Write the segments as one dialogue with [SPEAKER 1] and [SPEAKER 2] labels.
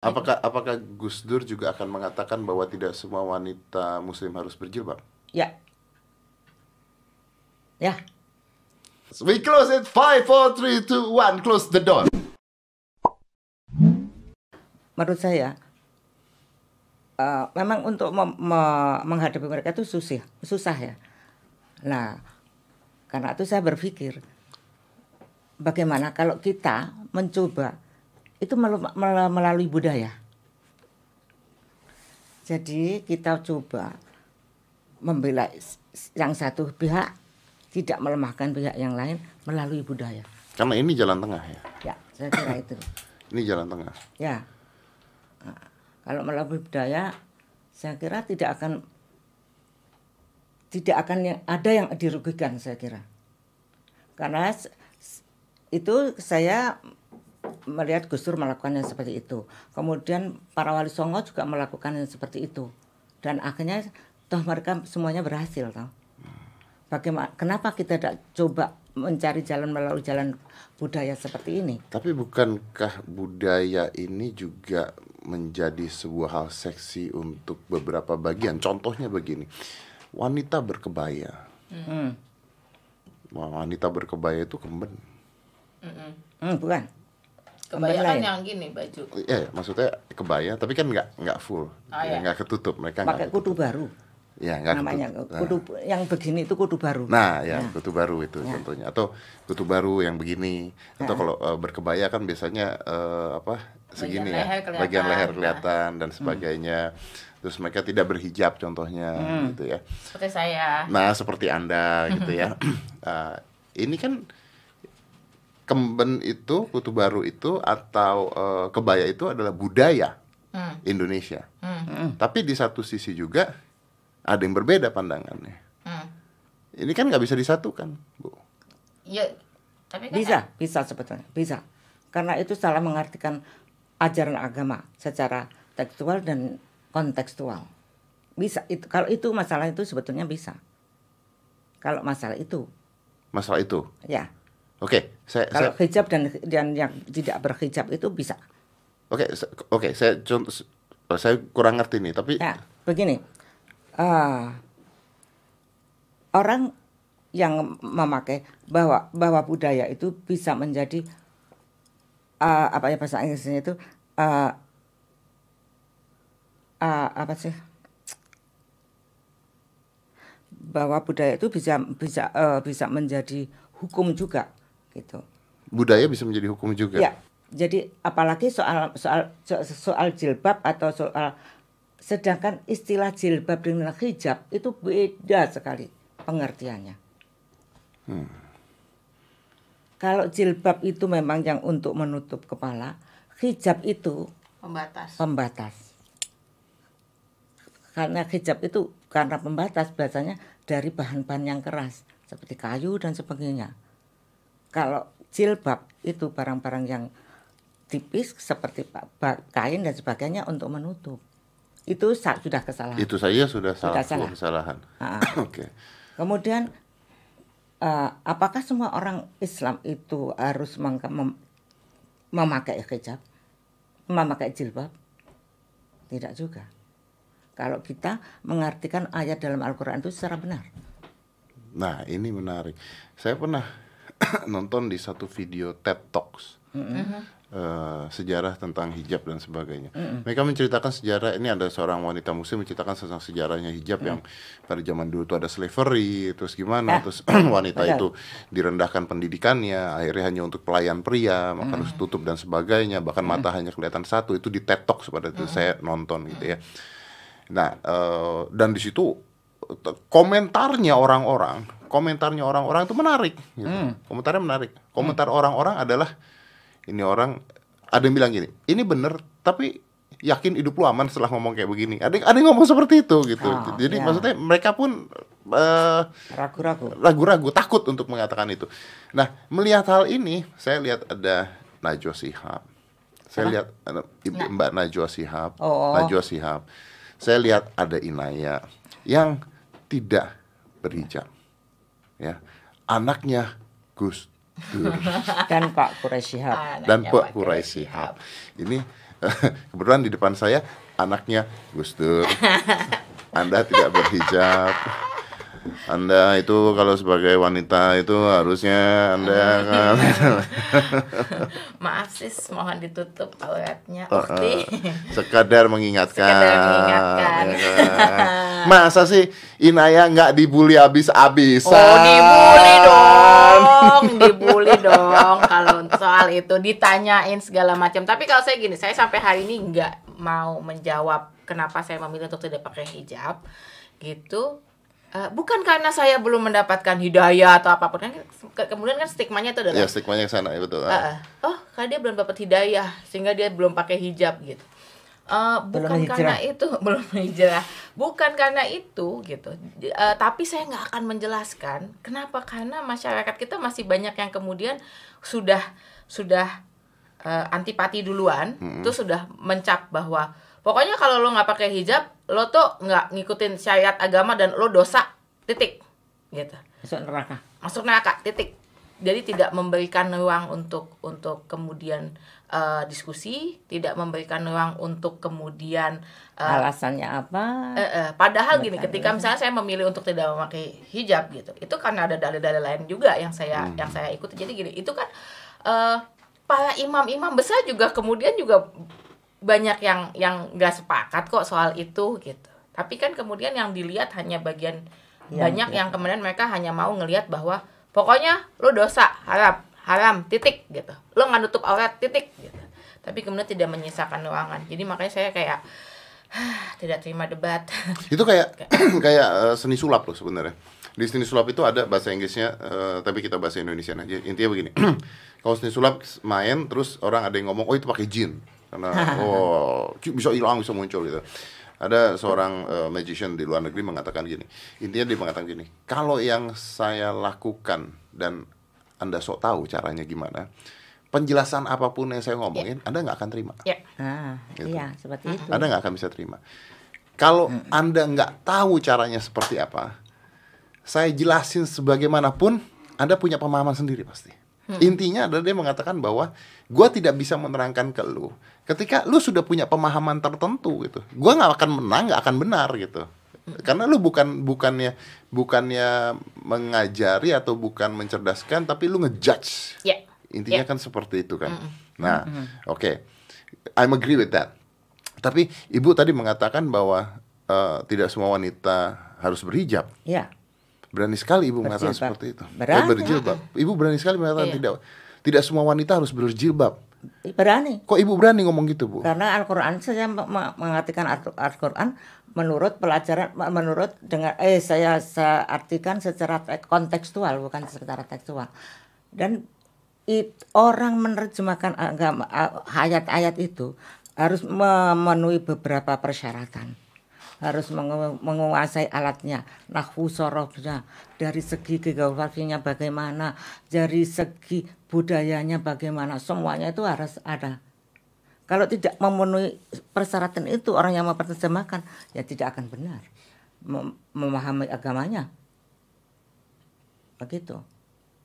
[SPEAKER 1] Apakah apakah Gus Dur juga akan mengatakan bahwa tidak semua wanita muslim harus berjilbab?
[SPEAKER 2] Ya. Ya.
[SPEAKER 1] We close it. Five, four, three, two, one. Close the door.
[SPEAKER 2] Menurut saya uh, memang untuk mem- me- menghadapi mereka itu susah, susah ya. Nah, karena itu saya berpikir bagaimana kalau kita mencoba itu melalui budaya. Jadi kita coba membela yang satu pihak tidak melemahkan pihak yang lain melalui budaya.
[SPEAKER 1] Karena ini jalan tengah ya.
[SPEAKER 2] Ya, saya kira itu.
[SPEAKER 1] Ini jalan tengah.
[SPEAKER 2] Ya. Nah, kalau melalui budaya, saya kira tidak akan tidak akan yang, ada yang dirugikan saya kira. Karena itu saya melihat Gus Dur melakukan yang seperti itu. Kemudian para wali songo juga melakukan yang seperti itu. Dan akhirnya toh mereka semuanya berhasil toh. Bagaimana kenapa kita tidak coba mencari jalan melalui jalan budaya seperti ini?
[SPEAKER 1] Tapi bukankah budaya ini juga menjadi sebuah hal seksi untuk beberapa bagian? Contohnya begini, wanita berkebaya.
[SPEAKER 2] Hmm,
[SPEAKER 1] Wanita berkebaya itu kemben.
[SPEAKER 2] hmm, bukan.
[SPEAKER 3] Kebanyakan
[SPEAKER 2] lain.
[SPEAKER 3] yang gini baju.
[SPEAKER 1] Ya, maksudnya kebaya, tapi kan nggak nggak full,
[SPEAKER 3] Ah,
[SPEAKER 1] ya, nggak ketutup. Mereka
[SPEAKER 2] Pakai
[SPEAKER 1] nggak
[SPEAKER 2] kudu baru.
[SPEAKER 1] Ya, nggak
[SPEAKER 2] namanya
[SPEAKER 1] ketutup. Nah.
[SPEAKER 2] kudu yang begini itu kudu baru.
[SPEAKER 1] Nah, ya, kutu baru itu contohnya. Atau kutu baru yang begini. Atau kalau eh, berkebaya kan biasanya eh, apa? segini ya.
[SPEAKER 3] leher kelihatan.
[SPEAKER 1] Bagian leher
[SPEAKER 3] Nah.
[SPEAKER 1] kelihatan dan sebagainya. Terus mereka tidak berhijab contohnya gitu ya.
[SPEAKER 3] Seperti saya.
[SPEAKER 1] Nah, seperti Anda gitu ya. Ah, ini kan kemben itu, kutu baru itu atau eh, kebaya itu adalah budaya
[SPEAKER 3] Hmm.
[SPEAKER 1] Indonesia.
[SPEAKER 3] Hmm.
[SPEAKER 1] Tapi di satu sisi juga ada yang berbeda pandangannya.
[SPEAKER 3] Hmm.
[SPEAKER 1] Ini kan nggak bisa disatukan, Bu.
[SPEAKER 3] Ya, tapi kan
[SPEAKER 2] Bisa, bisa sebetulnya, bisa. Karena itu salah mengartikan ajaran agama secara tekstual dan kontekstual. Bisa itu kalau itu masalah itu sebetulnya bisa. Kalau masalah itu,
[SPEAKER 1] Masalah itu.
[SPEAKER 2] ya.
[SPEAKER 1] Oke, saya,
[SPEAKER 2] Kalau
[SPEAKER 1] saya
[SPEAKER 2] hijab dan dan yang tidak berhijab itu bisa.
[SPEAKER 1] oke, se- oke, saya contoh saya kurang ngerti nih, tapi
[SPEAKER 2] Ya, begini. Ah, orang yang memakai bahwa bahwa budaya itu bisa menjadi ah, apa ya bahasa Inggrisnya itu ah, ah, apa sih? Bahwa budaya itu bisa bisa eh, bisa menjadi hukum juga gitu.
[SPEAKER 1] budaya bisa menjadi hukum juga.
[SPEAKER 2] Ya, jadi apalagi soal soal so- soal jilbab atau soal sedangkan istilah jilbab dengan hijab itu beda sekali pengertiannya. Kalau jilbab itu memang yang untuk menutup kepala, hijab itu
[SPEAKER 3] pembatas.
[SPEAKER 2] pembatas. Karena hijab itu karena pembatas biasanya dari bahan-bahan yang keras seperti kayu dan sebagainya. Kalau jilbab itu barang-barang yang tipis seperti kain dan sebagainya untuk menutup. Itu sudah kesalahan.
[SPEAKER 1] Itu saja sudah salah,
[SPEAKER 2] Sudah salah.
[SPEAKER 1] kesalahan.
[SPEAKER 2] Ah.
[SPEAKER 1] Oke.
[SPEAKER 2] Kemudian eh, apakah semua orang Islam itu harus mem- memakai hijab, memakai jilbab? Tidak juga. Kalau kita mengartikan ayat dalam Al-Quran itu secara benar.
[SPEAKER 1] Nah, ini menarik. Saya pernah nonton di satu video TED Talks. eh, sejarah tentang hijab dan sebagainya. Mereka menceritakan sejarah ini ada seorang wanita muslim menceritakan tentang sejarahnya hijab yang pada zaman dulu itu ada slavery, terus gimana,
[SPEAKER 2] Ya.
[SPEAKER 1] terus wanita
[SPEAKER 2] Betul.
[SPEAKER 1] itu direndahkan pendidikannya, akhirnya hanya untuk pelayan pria, maka harus tutup dan sebagainya, bahkan mata hanya kelihatan satu. Itu di TED Talks pada itu saya nonton gitu ya. Nah, eh, dan di situ komentarnya orang-orang, komentarnya orang-orang itu menarik. Gitu. Komentarnya menarik. Komentar orang-orang adalah ini orang ada yang bilang gini, ini bener, tapi yakin hidup lu aman setelah ngomong kayak begini. Ada yang- ada yang ngomong seperti itu gitu.
[SPEAKER 2] Oh,
[SPEAKER 1] Jadi
[SPEAKER 2] ya.
[SPEAKER 1] maksudnya mereka pun eh,
[SPEAKER 2] Ragu-ragu.
[SPEAKER 1] ragu-ragu, takut untuk mengatakan itu. Nah, melihat hal ini, saya lihat ada Najwa Shihab. Saya lihat ada Ibu Mbak Najwa Shihab,
[SPEAKER 2] Oh.
[SPEAKER 1] Najwa Shihab. Saya lihat ada Inaya yang tidak berhijab. Ya. Anaknya Gus Dur
[SPEAKER 2] Dan Pak Quraisy Shihab.
[SPEAKER 3] Anaknya
[SPEAKER 1] dan Pak
[SPEAKER 3] Pak
[SPEAKER 1] Quraisy
[SPEAKER 3] Quraisy
[SPEAKER 1] Shihab. Ini kebetulan di depan saya anaknya Gus Dur. Anda tidak berhijab. Anda itu kalau sebagai wanita itu harusnya Anda kan
[SPEAKER 3] Maaf sis, mohon ditutup auratnya.
[SPEAKER 1] Uh,
[SPEAKER 3] Ukti.
[SPEAKER 1] sekadar mengingatkan.
[SPEAKER 3] Sekadar mengingatkan.
[SPEAKER 1] ya kan? Masa sih Inaya nggak dibully habis-habisan?
[SPEAKER 3] Oh dibully dong, dibully dong kalau soal itu ditanyain segala macam. Tapi kalau saya gini, saya sampai hari ini nggak mau menjawab kenapa saya memilih untuk tidak pakai hijab, gitu. Eh, bukan karena saya belum mendapatkan hidayah atau apa pun kan ke- kemudian kan stigmanya itu adalah
[SPEAKER 1] Ya stigmanya ke sana ya betul.
[SPEAKER 3] Eh, eh, oh karena dia belum dapat hidayah sehingga dia belum pakai hijab gitu Eh, bukan karena itu belum hijrah. Bukan karena itu gitu. Eh, tapi saya nggak akan menjelaskan kenapa. Karena masyarakat kita masih banyak yang kemudian sudah sudah eh, antipati duluan. Terus sudah mencap bahwa pokoknya kalau lo nggak pakai hijab lo tuh nggak ngikutin syariat agama dan lo dosa. Titik. Gitu.
[SPEAKER 2] Masuk neraka.
[SPEAKER 3] masuk neraka. Titik jadi tidak memberikan ruang untuk untuk kemudian eh, diskusi tidak memberikan ruang untuk kemudian eh,
[SPEAKER 2] Alasannya apa?
[SPEAKER 3] eh, eh, padahal gini
[SPEAKER 2] Betul.
[SPEAKER 3] ketika misalnya saya memilih untuk tidak memakai hijab gitu itu karena ada dalil-dalil lain juga yang saya yang saya ikuti jadi gini itu kan eh, para imam-imam besar juga kemudian juga banyak yang yang nggak sepakat kok soal itu gitu tapi kan kemudian yang dilihat hanya bagian
[SPEAKER 2] Yang-
[SPEAKER 3] banyak yang kemudian mereka hanya mau ngelihat bahwa pokoknya lo dosa haram haram titik gitu lo nggak nutup aurat titik gitu tapi kemudian tidak menyisakan ruangan jadi makanya saya kayak tidak terima debat
[SPEAKER 1] Itu kayak kayak eh, seni sulap loh sebenarnya. Di seni sulap itu ada bahasa Inggrisnya, eh, tapi kita bahasa Indonesia aja. Intinya begini, kalau seni sulap main terus orang ada yang ngomong, oh itu pakai jin, karena oh bisa hilang bisa muncul gitu. Ada seorang eh, magician di luar negeri mengatakan gini, intinya dia mengatakan gini, kalau yang saya lakukan dan anda sok tahu caranya gimana, penjelasan apa pun yang saya ngomongin, anda nggak akan terima.
[SPEAKER 3] ya
[SPEAKER 2] Ah,
[SPEAKER 1] Gitu.
[SPEAKER 2] iya seperti itu.
[SPEAKER 1] Anda nggak akan bisa terima. Kalau Anda nggak tahu caranya seperti apa, saya jelasin sebagaimanapun, Anda punya pemahaman sendiri pasti. Intinya adalah dia mengatakan bahwa gue tidak bisa menerangkan ke lu. Ketika lu sudah punya pemahaman tertentu gitu, gue nggak akan menang, nggak akan benar gitu. Karena lu bukan bukannya bukannya mengajari atau bukan mencerdaskan, tapi lu ngejudge.
[SPEAKER 3] ya
[SPEAKER 1] Intinya
[SPEAKER 3] Ya.
[SPEAKER 1] kan seperti itu kan. Nah, oke, I'm agree with that. Tapi ibu tadi mengatakan bahwa eh, tidak semua wanita harus berhijab.
[SPEAKER 2] Ya,
[SPEAKER 1] Berani sekali ibu mengatakan
[SPEAKER 2] Berjilbab.
[SPEAKER 1] seperti itu.
[SPEAKER 2] Berani.
[SPEAKER 1] Eh, berjilbab. Ibu berani sekali mengatakan
[SPEAKER 3] Iya.
[SPEAKER 1] tidak tidak semua wanita harus berjilbab.
[SPEAKER 2] berani.
[SPEAKER 1] Kok ibu berani ngomong gitu bu?
[SPEAKER 2] Karena Al-Quran saya me- me- mengartikan Al- Al-Quran menurut pelajaran menurut dengan eh saya, saya artikan secara te- kontekstual bukan secara tekstual. Dan it, orang menerjemahkan agama ayat-ayat itu harus memenuhi beberapa persyaratan. Harus mengu- menguasai alatnya, nahwu sorofnya, dari segi geografinya bagaimana, dari segi budayanya bagaimana, semuanya itu harus ada. Kalau tidak memenuhi persyaratan itu orang yang memperterjemahkan ya tidak akan benar mem- memahami agamanya. Begitu.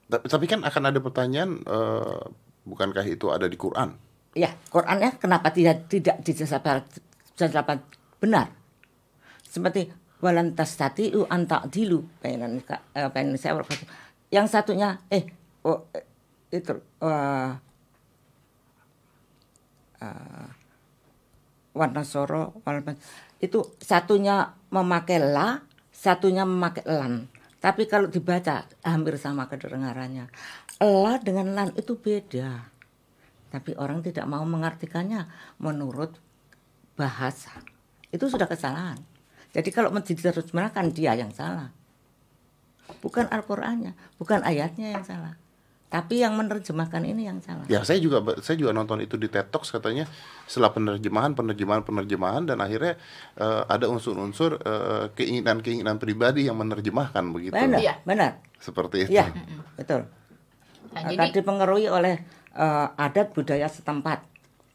[SPEAKER 1] Ta- Tapi kan akan ada pertanyaan, eh, bukankah itu ada di Quran?
[SPEAKER 2] Ya, Qurannya kenapa tidak tidak dijelaskan benar? Seperti walan tastati'u an ta'dilu bainan ka- eh, bainan saya. Yang satunya eh oh, itu eh, eh, warna soro warna itu satunya memakai la, satunya memakai lan. Tapi kalau dibaca hampir sama kedengarannya. La dengan lan itu beda. Tapi orang tidak mau mengartikannya menurut bahasa. Itu sudah kesalahan. Jadi kalau diterjemahkan dia yang salah. Bukan Al-Qur'annya, bukan ayatnya yang salah. Tapi yang menerjemahkan ini yang salah.
[SPEAKER 1] Ya saya juga saya juga nonton itu di TED Talks katanya setelah penerjemahan penerjemahan penerjemahan dan akhirnya eh, ada unsur-unsur eh, keinginan-keinginan pribadi yang menerjemahkan begitu
[SPEAKER 2] Benar,
[SPEAKER 3] Iya.
[SPEAKER 2] benar.
[SPEAKER 1] seperti itu.
[SPEAKER 2] Iya, betul.
[SPEAKER 3] Nah,
[SPEAKER 2] akan
[SPEAKER 3] jadi
[SPEAKER 2] dipengaruhi oleh eh, adat budaya setempat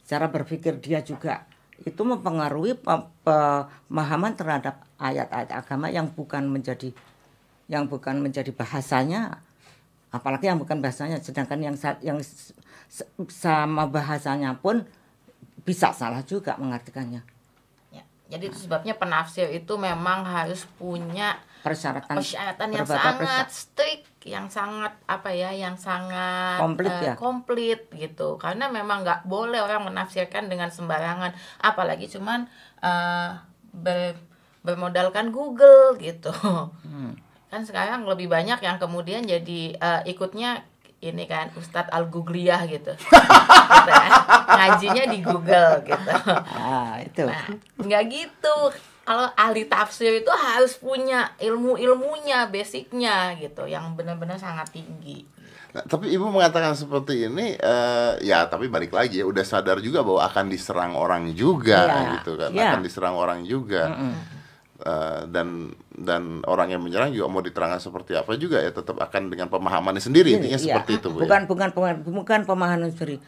[SPEAKER 2] cara berpikir dia juga itu mempengaruhi pe- pemahaman terhadap ayat-ayat agama yang bukan menjadi yang bukan menjadi bahasanya apalagi yang bukan bahasanya. Sedangkan yang yang sama bahasanya pun bisa salah juga mengartikannya.
[SPEAKER 3] Ya, Jadi itu sebabnya penafsir itu memang harus punya
[SPEAKER 2] persyaratan
[SPEAKER 3] persyaratan yang sangat strict, yang sangat apa ya, yang sangat
[SPEAKER 2] Komplit
[SPEAKER 3] eh,
[SPEAKER 2] ya?
[SPEAKER 3] komplit gitu. Karena memang nggak boleh orang menafsirkan dengan sembarangan, apalagi cuman eh, ber- bermodalkan Google gitu.
[SPEAKER 2] Hmm.
[SPEAKER 3] Kan sekarang lebih banyak yang kemudian jadi eh, ikutnya ini kan Ustadz Al Googliyah gitu. Gitu kan. Ngajinya di Google gitu.
[SPEAKER 2] ah itu
[SPEAKER 3] Nah, nggak gitu. Kalau ahli tafsir itu harus punya ilmu-ilmunya, basicnya gitu, yang benar-benar sangat tinggi.
[SPEAKER 1] Nah, tapi ibu mengatakan seperti ini, eh, ya tapi balik lagi ya, udah sadar juga bahwa akan diserang orang juga,
[SPEAKER 2] Iya,
[SPEAKER 1] gitu kan,
[SPEAKER 2] iya.
[SPEAKER 1] akan diserang orang juga, Eh, dan dan orang yang menyerang juga mau diterangkan seperti apa juga ya, tetap akan dengan pemahamannya sendiri, intinya
[SPEAKER 2] Iya.
[SPEAKER 1] seperti itu bu. ya.
[SPEAKER 2] bukan bukan bukan bukan pemahaman sendiri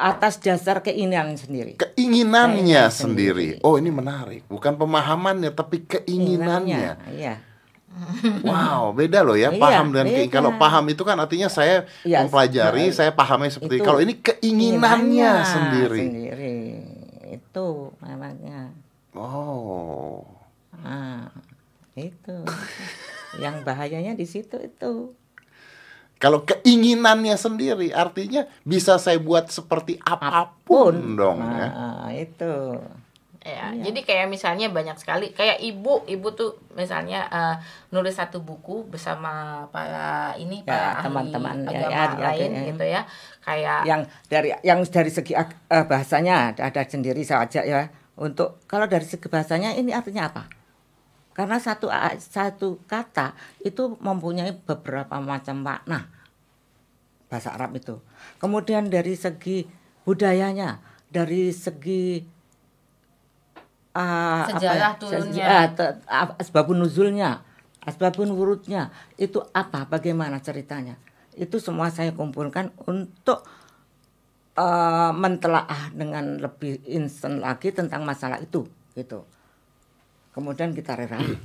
[SPEAKER 2] atas dasar keinginan sendiri
[SPEAKER 1] Keinginannya
[SPEAKER 2] Keinginan
[SPEAKER 1] sendiri. Oh ini menarik, bukan pemahamannya, tapi keinginannya.
[SPEAKER 2] iya
[SPEAKER 1] Wow, beda loh ya
[SPEAKER 2] Iya,
[SPEAKER 1] paham dan
[SPEAKER 2] beda.
[SPEAKER 1] keing- kalau paham itu kan artinya saya
[SPEAKER 2] Iya,
[SPEAKER 1] mempelajari,
[SPEAKER 2] nah,
[SPEAKER 1] saya pahamnya seperti
[SPEAKER 2] itu
[SPEAKER 1] kalau ini keinginannya sendiri.
[SPEAKER 2] sendiri itu memangnya
[SPEAKER 1] Oh.
[SPEAKER 2] ah itu yang bahayanya di situ itu
[SPEAKER 1] Kalau keinginannya sendiri artinya bisa saya buat seperti apa pun dong ya.
[SPEAKER 2] ah, itu
[SPEAKER 3] Ya,
[SPEAKER 2] Iya.
[SPEAKER 3] jadi kayak misalnya banyak sekali kayak ibu, ibu tuh misalnya eh, nulis satu buku bersama para ini
[SPEAKER 2] Ya,
[SPEAKER 3] para
[SPEAKER 2] teman-teman, ya,
[SPEAKER 3] agama
[SPEAKER 2] ya, ya,
[SPEAKER 3] lain
[SPEAKER 2] ya.
[SPEAKER 3] gitu ya. Kayak
[SPEAKER 2] yang dari yang dari segi eh, bahasanya ada, ada sendiri saja ya untuk kalau dari segi bahasanya ini artinya apa karena satu satu kata itu mempunyai beberapa macam makna. Bahasa Arab itu. Kemudian dari segi budayanya dari segi apa
[SPEAKER 3] Sejarah
[SPEAKER 2] ya,
[SPEAKER 3] turunnya.
[SPEAKER 2] ah, asbabun nuzulnya asbabun wurudnya itu apa bagaimana ceritanya? Itu semua saya kumpulkan untuk eh, mentelaah dengan lebih instan lagi tentang masalah itu gitu kemudian kita rerai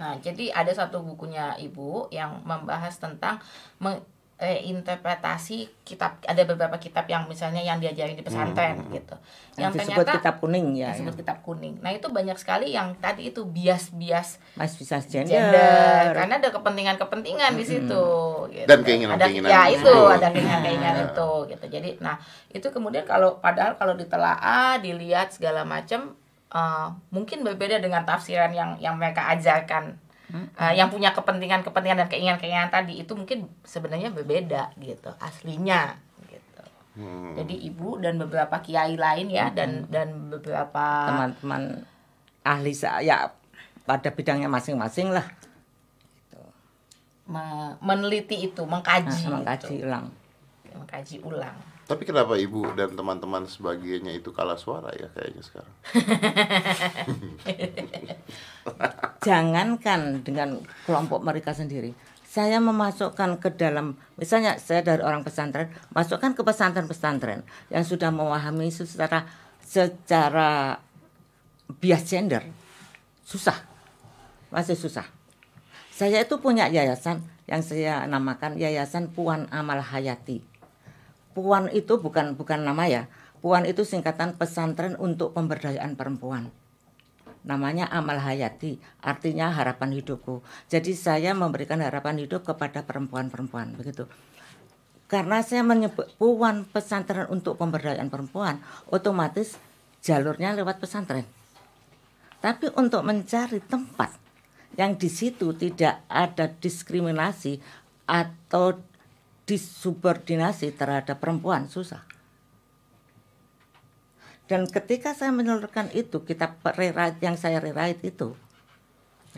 [SPEAKER 3] Nah, jadi ada satu bukunya Ibu yang membahas tentang meng- eh, interpretasi kitab ada beberapa kitab yang misalnya yang diajarin di pesantren gitu.
[SPEAKER 2] yang
[SPEAKER 3] Yang
[SPEAKER 2] disebut
[SPEAKER 3] ternyata
[SPEAKER 2] kitab kuning ya,
[SPEAKER 3] disebut
[SPEAKER 2] ya.
[SPEAKER 3] kitab kuning. Nah, itu banyak sekali yang tadi itu bias-bias
[SPEAKER 2] mas bisa gender,
[SPEAKER 3] gender karena ada kepentingan-kepentingan di situ gitu.
[SPEAKER 1] Dan keinginan-keinginan
[SPEAKER 3] ada, ya
[SPEAKER 1] itu.
[SPEAKER 3] itu ada keinginan-keinginan itu gitu jadi nah itu kemudian kalau padahal kalau ditelaah dilihat segala macam eh, mungkin berbeda dengan tafsiran yang yang mereka ajarkan. Eh, yang punya kepentingan-kepentingan dan keinginan-keinginan tadi itu mungkin sebenarnya berbeda gitu aslinya gitu.
[SPEAKER 1] Hmm.
[SPEAKER 3] jadi ibu dan beberapa kiai lain ya dan dan beberapa
[SPEAKER 2] teman-teman ahli saya pada bidangnya masing-masing lah.
[SPEAKER 3] Me- meneliti itu mengkaji
[SPEAKER 2] nah, mengkaji
[SPEAKER 3] itu.
[SPEAKER 2] ulang.
[SPEAKER 3] Mengkaji ulang
[SPEAKER 1] Tapi kenapa ibu dan teman-teman sebagiannya itu kalah suara ya kayaknya sekarang?
[SPEAKER 2] jangankan dengan kelompok mereka sendiri. Saya memasukkan ke dalam misalnya saya dari orang pesantren masukkan ke pesantren-pesantren yang sudah memahami itu secara secara bias gender. Susah. Masih susah. Saya itu punya yayasan yang saya namakan yayasan Puan Amal Hayati Puan itu bukan bukan nama ya. Puan itu singkatan pesantren untuk pemberdayaan perempuan. Namanya amal hayati artinya harapan hidupku. Jadi saya memberikan harapan hidup kepada perempuan-perempuan begitu. Karena saya menyebut puan pesantren untuk pemberdayaan perempuan otomatis jalurnya lewat pesantren. Tapi untuk mencari tempat yang di situ tidak ada diskriminasi atau disubordinasi terhadap perempuan susah dan ketika saya menyalurkan itu, kitab rewrite yang saya rewrite itu,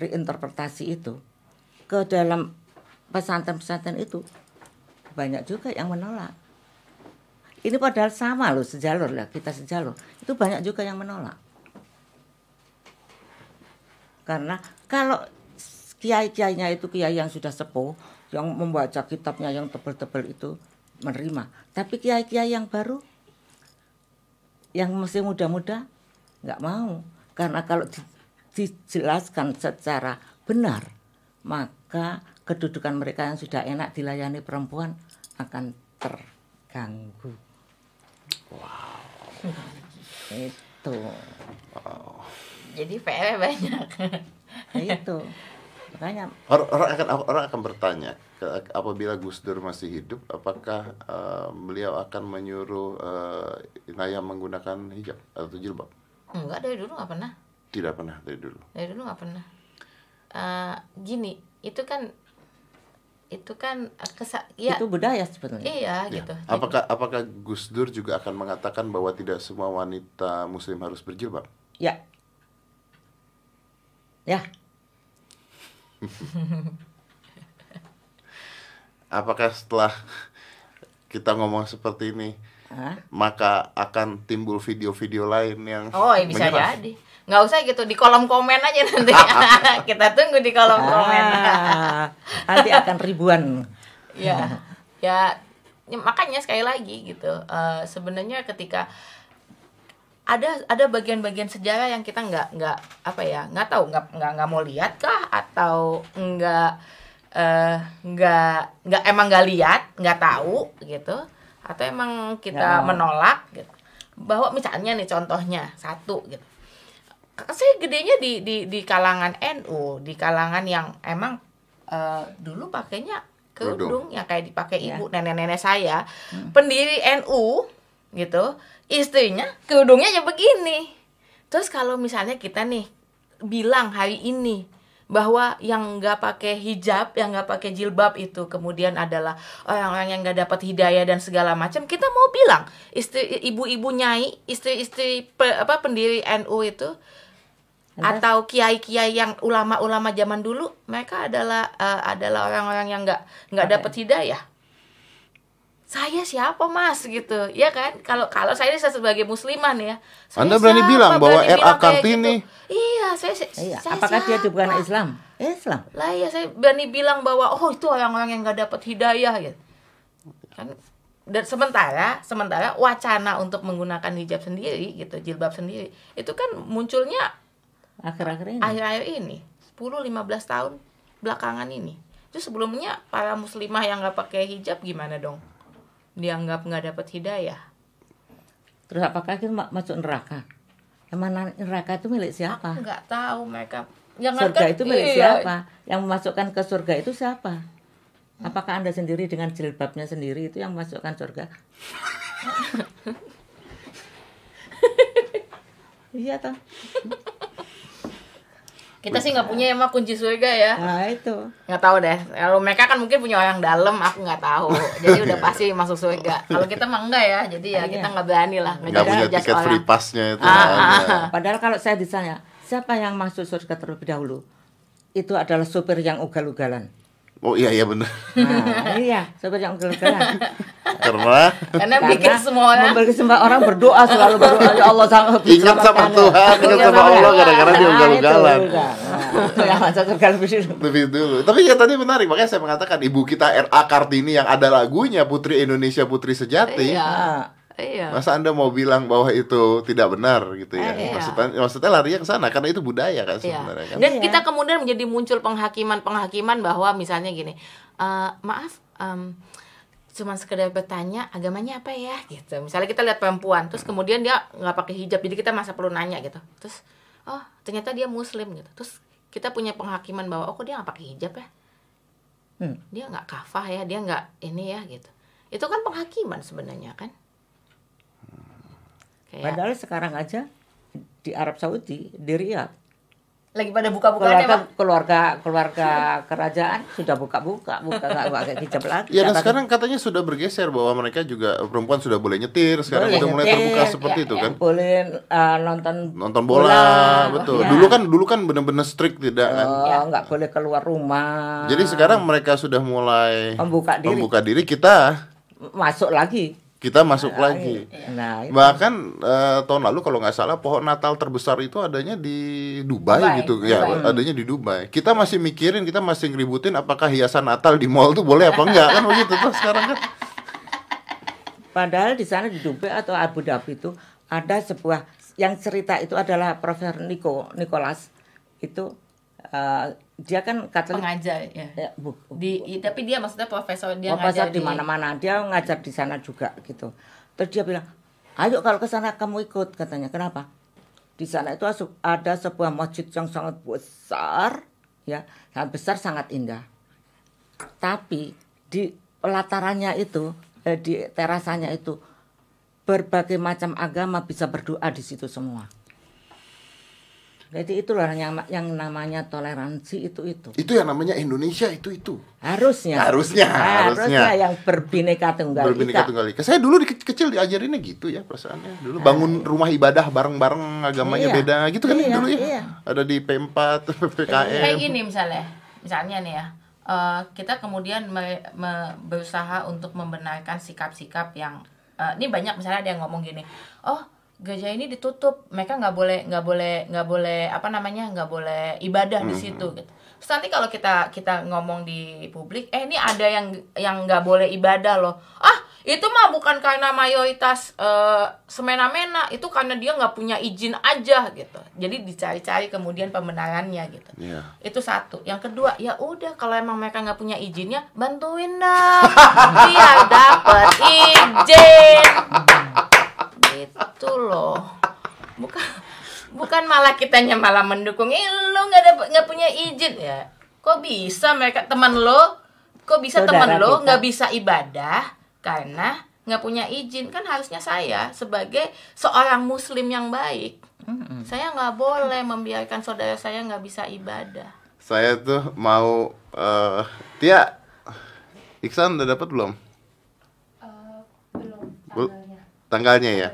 [SPEAKER 2] reinterpretasi itu, ke dalam pesantren-pesantren itu, banyak juga yang menolak. Ini padahal sama loh, sejalur lah, kita sejalur. Itu banyak juga yang menolak. Karena kalau kiai-kiainya itu kiai yang sudah sepuh, yang membaca kitabnya yang tebel-tebel itu, menerima. Tapi kiai-kiai yang baru, yang masih muda-muda nggak mau. Karena kalau di- dijelaskan secara benar maka kedudukan mereka yang sudah enak dilayani perempuan akan terganggu. Itu.
[SPEAKER 3] Jadi PR banyak.
[SPEAKER 2] itu makanya
[SPEAKER 1] Orang, orang akan orang akan bertanya ke- apabila Gus Dur masih hidup, apakah eh, beliau akan menyuruh eh, Inaya menggunakan hijab atau jilbab?
[SPEAKER 3] Enggak dari dulu nggak pernah.
[SPEAKER 1] Tidak pernah dari dulu.
[SPEAKER 3] Dari dulu nggak pernah. Eh, gini, itu kan itu kan kesa ya
[SPEAKER 2] itu budaya sebetulnya
[SPEAKER 3] iya
[SPEAKER 1] Ya.
[SPEAKER 3] gitu.
[SPEAKER 1] Apakah apakah Gus Dur juga akan mengatakan bahwa tidak semua wanita Muslim harus berjilbab?
[SPEAKER 2] ya ya
[SPEAKER 1] Apakah setelah kita ngomong seperti ini,
[SPEAKER 2] Hah?
[SPEAKER 1] maka akan timbul video-video lain yang
[SPEAKER 3] Oh, ya bisa
[SPEAKER 1] menyerang?
[SPEAKER 3] jadi. Nggak usah gitu di kolom komen aja nanti. Kita tunggu di kolom komen.
[SPEAKER 2] Ah, nanti akan ribuan
[SPEAKER 3] ya ya ya, makanya sekali lagi gitu eh, sebenarnya ketika ada ada bagian-bagian sejarah yang kita nggak nggak apa ya nggak tahu nggak nggak nggak mau lihat kah atau nggak eh, nggak nggak emang nggak lihat nggak tahu gitu. Atau emang kita
[SPEAKER 2] mau.
[SPEAKER 3] menolak gitu. Bahwa misalnya nih contohnya satu gitu. Saya gedenya di di di kalangan NU di kalangan yang emang eh, dulu pakainya kerudung. yang kayak dipakai
[SPEAKER 2] Ya.
[SPEAKER 3] ibu nenek-nenek saya. Pendiri NU gitu istrinya kerudungnya ya begini. Terus kalau misalnya kita nih bilang hari ini bahwa yang nggak pakai hijab, yang nggak pakai jilbab itu kemudian adalah orang-orang yang nggak dapat hidayah dan segala macam. Kita mau bilang istri ibu-ibu nyai, istri-istri pe- apa pendiri NU itu atau kiai-kiai yang ulama-ulama zaman dulu mereka adalah eh, adalah orang-orang yang nggak nggak dapat hidayah saya siapa mas? Gitu. Ya kan? Kalau kalau saya ini sebagai musliman ya saya
[SPEAKER 1] Anda berani
[SPEAKER 3] siapa?
[SPEAKER 1] bilang bahwa
[SPEAKER 3] Berani
[SPEAKER 1] RA Kartini-
[SPEAKER 3] gitu. iya saya, saya
[SPEAKER 2] iya
[SPEAKER 3] saya
[SPEAKER 2] apakah dia
[SPEAKER 3] siapa?
[SPEAKER 2] bukan Islam? Islam.
[SPEAKER 3] Lah ya saya berani bilang bahwa oh itu orang-orang yang nggak dapat hidayah gitu. Kan? Dan sementara sementara wacana untuk menggunakan hijab sendiri gitu jilbab sendiri itu kan munculnya
[SPEAKER 2] akhir-akhir ini.
[SPEAKER 3] akhir-akhir ini 10-15 tahun belakangan ini. Itu sebelumnya para muslimah yang nggak pakai hijab gimana dong dianggap nggak dapat hidayah.
[SPEAKER 2] Terus apakah ma- masuk neraka? Emang neraka itu milik siapa?
[SPEAKER 3] aku nggak tahu mereka Jangan
[SPEAKER 2] surga
[SPEAKER 3] kan-
[SPEAKER 2] itu milik
[SPEAKER 3] iya.
[SPEAKER 2] siapa? Yang memasukkan ke surga itu siapa? Apakah anda sendiri dengan jilbabnya sendiri itu yang memasukkan surga? Iya toh
[SPEAKER 3] kita sih nggak punya emang kunci surga ya.
[SPEAKER 2] Nah itu.
[SPEAKER 3] Nggak tahu deh. Kalau mereka kan mungkin punya orang dalam aku nggak tahu. Jadi udah pasti masuk surga. Kalau kita mah enggak ya jadi ya
[SPEAKER 2] Iya.
[SPEAKER 3] kita nggak berani lah
[SPEAKER 1] nggak punya tiket
[SPEAKER 3] orang.
[SPEAKER 1] free pass-nya itu.
[SPEAKER 3] Ah, ah, ah.
[SPEAKER 2] padahal kalau saya ditanya siapa yang masuk surga terlebih dahulu? Itu adalah supir yang ugal-ugalan
[SPEAKER 1] oh iya iya benar
[SPEAKER 2] nah iya. Supir yang ugal-ugalan
[SPEAKER 1] karena?
[SPEAKER 3] Karena bikin semua orang.
[SPEAKER 2] memberi semua orang berdoa selalu berdoa. Ya Allah sama
[SPEAKER 1] Ingat sama Tuhan, ingat sama Allah, kadang-kadang dia ugal-ugalan.
[SPEAKER 2] Itu yang masuk surga lebih dulu.
[SPEAKER 1] lebih dulu. Tapi ya tadi menarik makanya saya mengatakan ibu kita RA Kartini yang ada lagunya Putri Indonesia Putri Sejati.
[SPEAKER 3] Iya iya
[SPEAKER 1] Masa Anda mau bilang bahwa itu tidak benar gitu ya?
[SPEAKER 3] Eh, iya.
[SPEAKER 1] Maksudnya maksudnya larinya ke sana karena itu budaya kan
[SPEAKER 3] Iya.
[SPEAKER 1] sebenarnya kan.
[SPEAKER 3] Dan
[SPEAKER 2] Iya.
[SPEAKER 3] kita kemudian menjadi muncul penghakiman-penghakiman bahwa misalnya gini, "Eh, maaf, em, cuma sekedar bertanya agamanya apa ya gitu. Misalnya kita lihat perempuan, terus kemudian dia nggak pakai hijab, jadi kita masa perlu nanya gitu. Terus, oh ternyata dia muslim gitu. Terus kita punya penghakiman bahwa oh kok dia nggak pakai hijab ya?
[SPEAKER 2] Hmm.
[SPEAKER 3] Dia nggak kafah ya, dia nggak ini ya gitu. Itu kan penghakiman sebenarnya kan? Kayak
[SPEAKER 2] Padahal sekarang aja di Arab Saudi, di Riyadh,
[SPEAKER 3] lagi pada buka-bukaan ya,
[SPEAKER 2] keluarga
[SPEAKER 3] Pak?
[SPEAKER 2] keluarga keluarga kerajaan sudah buka-buka, buka nggak pakai hijab lagi.
[SPEAKER 1] Ya dan sekarang katanya sudah bergeser bahwa mereka juga perempuan sudah boleh nyetir sekarang
[SPEAKER 2] Boleh
[SPEAKER 1] udah mulai terbuka seperti
[SPEAKER 3] ya,
[SPEAKER 1] itu
[SPEAKER 3] ya.
[SPEAKER 1] kan.
[SPEAKER 2] boleh uh, nonton
[SPEAKER 1] Nonton bola, betul.
[SPEAKER 2] ya.
[SPEAKER 1] Dulu kan dulu kan benar-benar strict tidak kan.
[SPEAKER 2] Oh,
[SPEAKER 3] Ya.
[SPEAKER 2] nggak boleh keluar rumah.
[SPEAKER 1] Jadi sekarang mereka sudah mulai
[SPEAKER 2] Membuka diri.
[SPEAKER 1] membuka diri kita
[SPEAKER 2] masuk lagi.
[SPEAKER 1] Kita masuk lagi.
[SPEAKER 2] Nah, itu.
[SPEAKER 1] Bahkan eh, tahun lalu kalau nggak salah pohon Natal terbesar itu adanya di Dubai,
[SPEAKER 3] Dubai,
[SPEAKER 1] gitu ya,
[SPEAKER 3] Dubai.
[SPEAKER 1] adanya di Dubai. Kita masih mikirin, kita masih ngeributin apakah hiasan Natal di mall tuh boleh apa enggak kan begitu tuh sekarang kan.
[SPEAKER 2] Padahal di sana di Dubai atau Abu Dhabi itu ada sebuah yang cerita itu adalah Profesor Nico Nicholas itu eh, dia kan Katolik
[SPEAKER 3] pengajar ya.
[SPEAKER 2] ya, bu-
[SPEAKER 3] Di i- tapi dia maksudnya profesor dia
[SPEAKER 2] profesor
[SPEAKER 3] ngajar
[SPEAKER 2] di mana-mana dia ngajar di sana juga gitu terus dia bilang Ayo kalau ke sana kamu ikut katanya. Kenapa? Di sana itu ada sebuah masjid yang sangat besar, ya, sangat besar, sangat indah. Tapi di pelatarannya itu, eh, di terasanya itu berbagai macam agama bisa berdoa di situ semua. Jadi itulah yang yang namanya toleransi itu itu.
[SPEAKER 1] Itu yang namanya Indonesia itu itu.
[SPEAKER 2] Harusnya.
[SPEAKER 1] Harusnya, harusnya.
[SPEAKER 2] yang berbineka tunggal
[SPEAKER 1] Berbineka
[SPEAKER 2] ika.
[SPEAKER 1] tunggal ika. Saya dulu di ke- kecil diajarinnya gitu ya perasaannya. Dulu bangun rumah ibadah bareng-bareng agamanya
[SPEAKER 2] Iya.
[SPEAKER 1] beda gitu kan
[SPEAKER 2] Iya,
[SPEAKER 1] dulu ya.
[SPEAKER 2] iya.
[SPEAKER 1] Ada di P4, PPKM.
[SPEAKER 3] kayak gini misalnya misalnya nih ya eh, kita kemudian me- me- berusaha untuk membenarkan sikap-sikap yang eh, ini banyak misalnya ada yang ngomong gini oh gereja ini ditutup. Mereka nggak boleh nggak boleh nggak boleh apa namanya nggak boleh ibadah di situ gitu. Terus nanti kalau kita kita ngomong di publik eh ini ada yang yang nggak boleh ibadah loh. Ah itu mah bukan karena mayoritas eh, semena-mena itu karena dia nggak punya izin aja gitu. Jadi dicari-cari kemudian pembenarannya gitu.
[SPEAKER 1] Iya.
[SPEAKER 3] itu satu. Yang kedua ya udah kalau emang mereka nggak punya izinnya bantuin dong. Biar dapet izin. Gitu loh. Bukan bukan malah kitanya malah mendukung. Eh lo nggak dapet nggak punya izin. Ya kok bisa mereka teman lo? Kok bisa teman lo nggak bisa ibadah karena nggak punya izin kan harusnya saya sebagai seorang muslim yang baik saya nggak boleh membiarkan saudara saya nggak bisa ibadah
[SPEAKER 1] Saya tuh mau eh Tia Iksan udah dapat belum?
[SPEAKER 3] belum
[SPEAKER 1] Bu- Tanggalnya ya.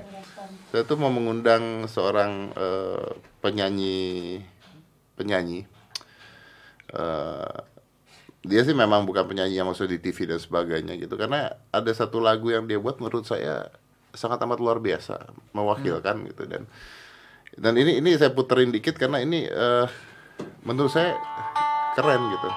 [SPEAKER 1] Saya tuh mau mengundang seorang eh, penyanyi penyanyi. Eh, dia sih memang bukan penyanyi yang masuk di TV dan sebagainya gitu. Karena ada satu lagu yang dia buat menurut saya sangat amat luar biasa mewakilkan gitu. Dan dan ini ini saya puterin dikit karena ini eh, menurut saya keren gitu.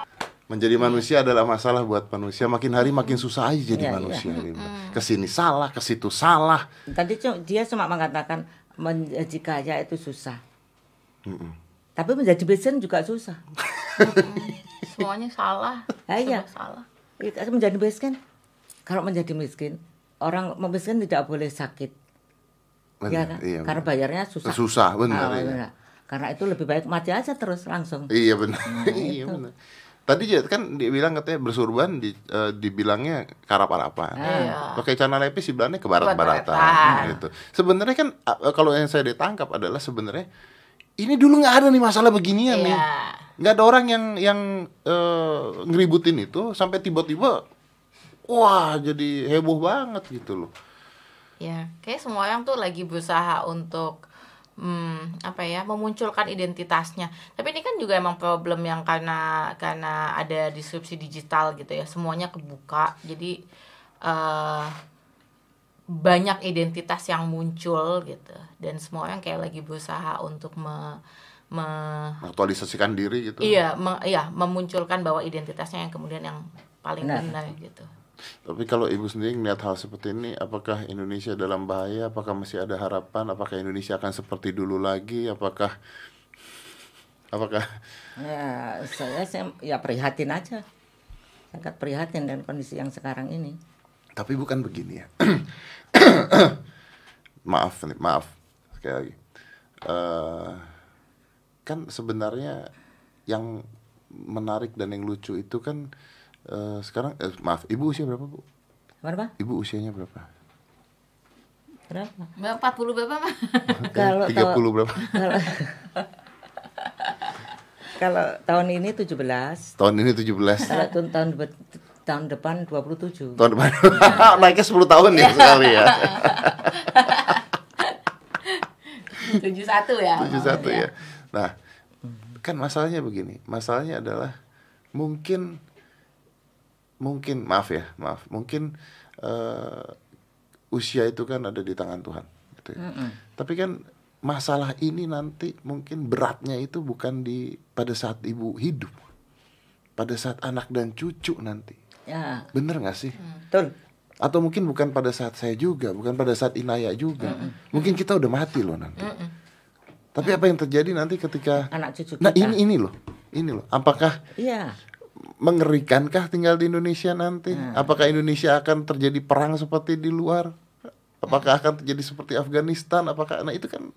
[SPEAKER 1] Menjadi manusia adalah masalah buat manusia. Makin hari makin susah aja jadi
[SPEAKER 2] iya.
[SPEAKER 1] manusia gitu. ke sini salah ke situ salah.
[SPEAKER 2] Tadi dia cuma mengatakan menjadi kaya itu susah. Tapi menjadi miskin juga susah.
[SPEAKER 3] semuanya salah
[SPEAKER 2] Ah, iya.
[SPEAKER 3] salah
[SPEAKER 2] Itu menjadi miskin. Kalau menjadi miskin, orang miskin tidak boleh sakit. ya kan?
[SPEAKER 1] iya,
[SPEAKER 2] Karena bayarnya susah.
[SPEAKER 1] Susah, benar,
[SPEAKER 2] Ah,
[SPEAKER 1] iya.
[SPEAKER 2] benar. Karena itu lebih baik mati aja terus langsung.
[SPEAKER 1] Iya benar.
[SPEAKER 2] Nah,
[SPEAKER 1] iya
[SPEAKER 2] itu.
[SPEAKER 1] benar. Tadi ya kan dia bilang katanya bersurban di eh, dibilangnya karap-arapan.
[SPEAKER 3] Iya.
[SPEAKER 1] Pakai celana lepis dibilangnya ke barat-baratan
[SPEAKER 3] Barat-baratan.
[SPEAKER 1] gitu. Sebenarnya kan eh, kalau yang saya ditangkap adalah sebenarnya ini dulu nggak ada nih masalah beginian nih.
[SPEAKER 3] Iya.
[SPEAKER 1] Nggak ada orang yang yang eh, ngeributin itu sampai tiba-tiba wah jadi heboh banget gitu loh.
[SPEAKER 3] ya kayak semua orang tuh lagi berusaha untuk hmm, apa ya memunculkan identitasnya tapi ini kan juga emang problem yang karena karena ada disrupsi digital gitu ya semuanya kebuka jadi eh banyak identitas yang muncul gitu dan semua orang kayak lagi berusaha untuk me, me-
[SPEAKER 1] Aktualisasikan diri gitu.
[SPEAKER 3] iya me- iya memunculkan bahwa identitasnya yang kemudian yang paling
[SPEAKER 2] Benar.
[SPEAKER 3] benar gitu
[SPEAKER 1] Tapi kalau ibu sendiri melihat hal seperti ini, apakah Indonesia dalam bahaya? Apakah masih ada harapan? Apakah Indonesia akan seperti dulu lagi? Apakah apakah
[SPEAKER 2] Ya, saya, saya ya prihatin aja. Sangat prihatin dengan kondisi yang sekarang ini.
[SPEAKER 1] Tapi bukan begini ya. maaf nih, maaf sekali lagi. Eh, kan sebenarnya yang menarik dan yang lucu itu kan eh, sekarang eh, maaf, ibu usia berapa, Bu?
[SPEAKER 2] Berapa?
[SPEAKER 1] Ibu usianya berapa?
[SPEAKER 2] Berapa?
[SPEAKER 3] Mbak 40 berapa mah?
[SPEAKER 2] Kalau
[SPEAKER 1] 30
[SPEAKER 2] tahu-
[SPEAKER 1] berapa?
[SPEAKER 2] Kalau kalau tahun ini 17,
[SPEAKER 1] Tahun ini 17.
[SPEAKER 2] kalau tahun tahun, depan 27.
[SPEAKER 1] Tahun depan naiknya 10 tahun ya sekali ya.
[SPEAKER 3] 71 ya.
[SPEAKER 1] 71 ya. Nah, kan masalahnya begini. Masalahnya adalah mungkin mungkin maaf ya, maaf. Mungkin eh, usia itu kan ada di tangan Tuhan gitu ya. Tapi kan masalah ini nanti mungkin beratnya itu bukan di pada saat ibu hidup. Pada saat anak dan cucu nanti.
[SPEAKER 2] Ya,
[SPEAKER 1] Bener nggak sih?
[SPEAKER 2] betul.
[SPEAKER 1] Atau mungkin bukan pada saat saya juga, bukan pada saat Inaya juga. Mungkin kita udah mati loh nanti. Tapi apa yang terjadi nanti ketika
[SPEAKER 2] Anak cucu
[SPEAKER 1] Nah,
[SPEAKER 2] kita.
[SPEAKER 1] ini ini loh. Ini loh. Apakah
[SPEAKER 2] Iya.
[SPEAKER 1] mengerikankah tinggal di Indonesia nanti?
[SPEAKER 2] Nah.
[SPEAKER 1] Apakah Indonesia akan terjadi perang seperti di luar? apakah akan terjadi seperti Afghanistan apakah nah itu kan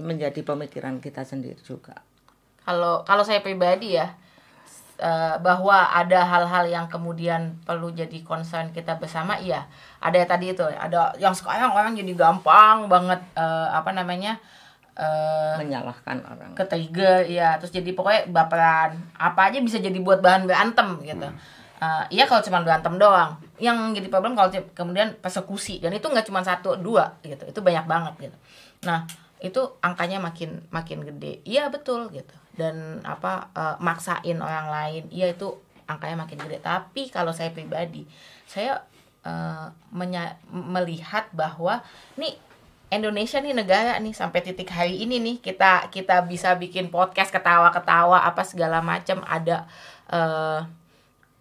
[SPEAKER 2] menjadi pemikiran kita sendiri juga
[SPEAKER 3] kalau kalau saya pribadi ya eh, bahwa ada hal-hal yang kemudian perlu jadi concern kita bersama iya. Ada ya tadi itu ada yang sekarang orang jadi gampang banget eh, apa namanya eh,
[SPEAKER 2] menyalahkan orang.
[SPEAKER 3] ke trigger ya terus jadi pokoknya baperan. Apa aja bisa jadi buat bahan berantem gitu. Eh, iya kalau cuma berantem doang. Yang jadi problem kalau kemudian persekusi. Dan itu nggak cuma satu dua gitu. Itu banyak banget gitu. Nah itu angkanya makin makin gede. Iya betul gitu dan apa eh, maksain orang lain iya itu angkanya makin gede tapi kalau saya pribadi saya eh, menya- melihat bahwa nih Indonesia nih negara nih sampai titik hari ini nih kita kita bisa bikin podcast ketawa-ketawa apa segala macam ada eh,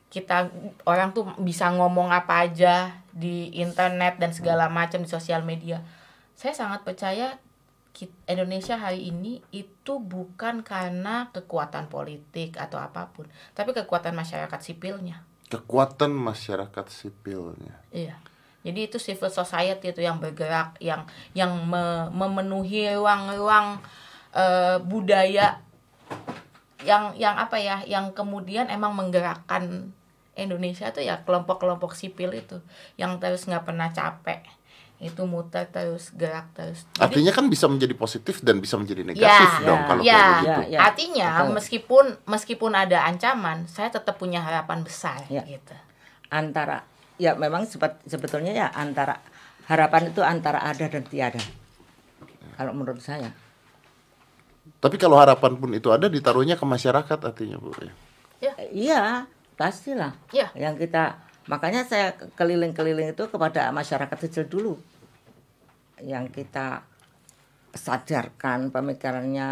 [SPEAKER 3] kita orang tuh bisa ngomong apa aja di internet dan segala macam di sosial media. Saya sangat percaya Indonesia hari ini itu bukan karena kekuatan politik atau apa pun, tapi kekuatan masyarakat sipilnya.
[SPEAKER 1] kekuatan masyarakat sipilnya
[SPEAKER 3] Iya. Jadi itu civil society itu yang bergerak, yang yang me- memenuhi ruang-ruang eh, budaya yang yang apa ya, yang kemudian emang menggerakkan Indonesia tuh ya kelompok-kelompok sipil itu yang terus nggak pernah capek itu muter terus gerak terus. Jadi-
[SPEAKER 1] artinya kan bisa menjadi positif dan bisa menjadi negatif
[SPEAKER 3] Ya,
[SPEAKER 1] dong
[SPEAKER 2] ya,
[SPEAKER 1] kalau
[SPEAKER 3] ya,
[SPEAKER 1] kayak begitu
[SPEAKER 2] ya.
[SPEAKER 3] Artinya
[SPEAKER 2] betul.
[SPEAKER 3] meskipun meskipun ada ancaman, saya tetap punya harapan besar
[SPEAKER 2] Ya.
[SPEAKER 3] gitu.
[SPEAKER 2] antara ya memang sepet- sebetulnya ya antara harapan itu antara ada dan tiada kalau menurut saya
[SPEAKER 1] tapi kalau harapan pun itu ada ditaruhnya ke masyarakat artinya bu
[SPEAKER 3] Ya.
[SPEAKER 2] Eh, iya pastilah
[SPEAKER 3] Ya.
[SPEAKER 2] yang kita makanya saya keliling-keliling itu kepada masyarakat kecil dulu yang kita sadarkan pemikirannya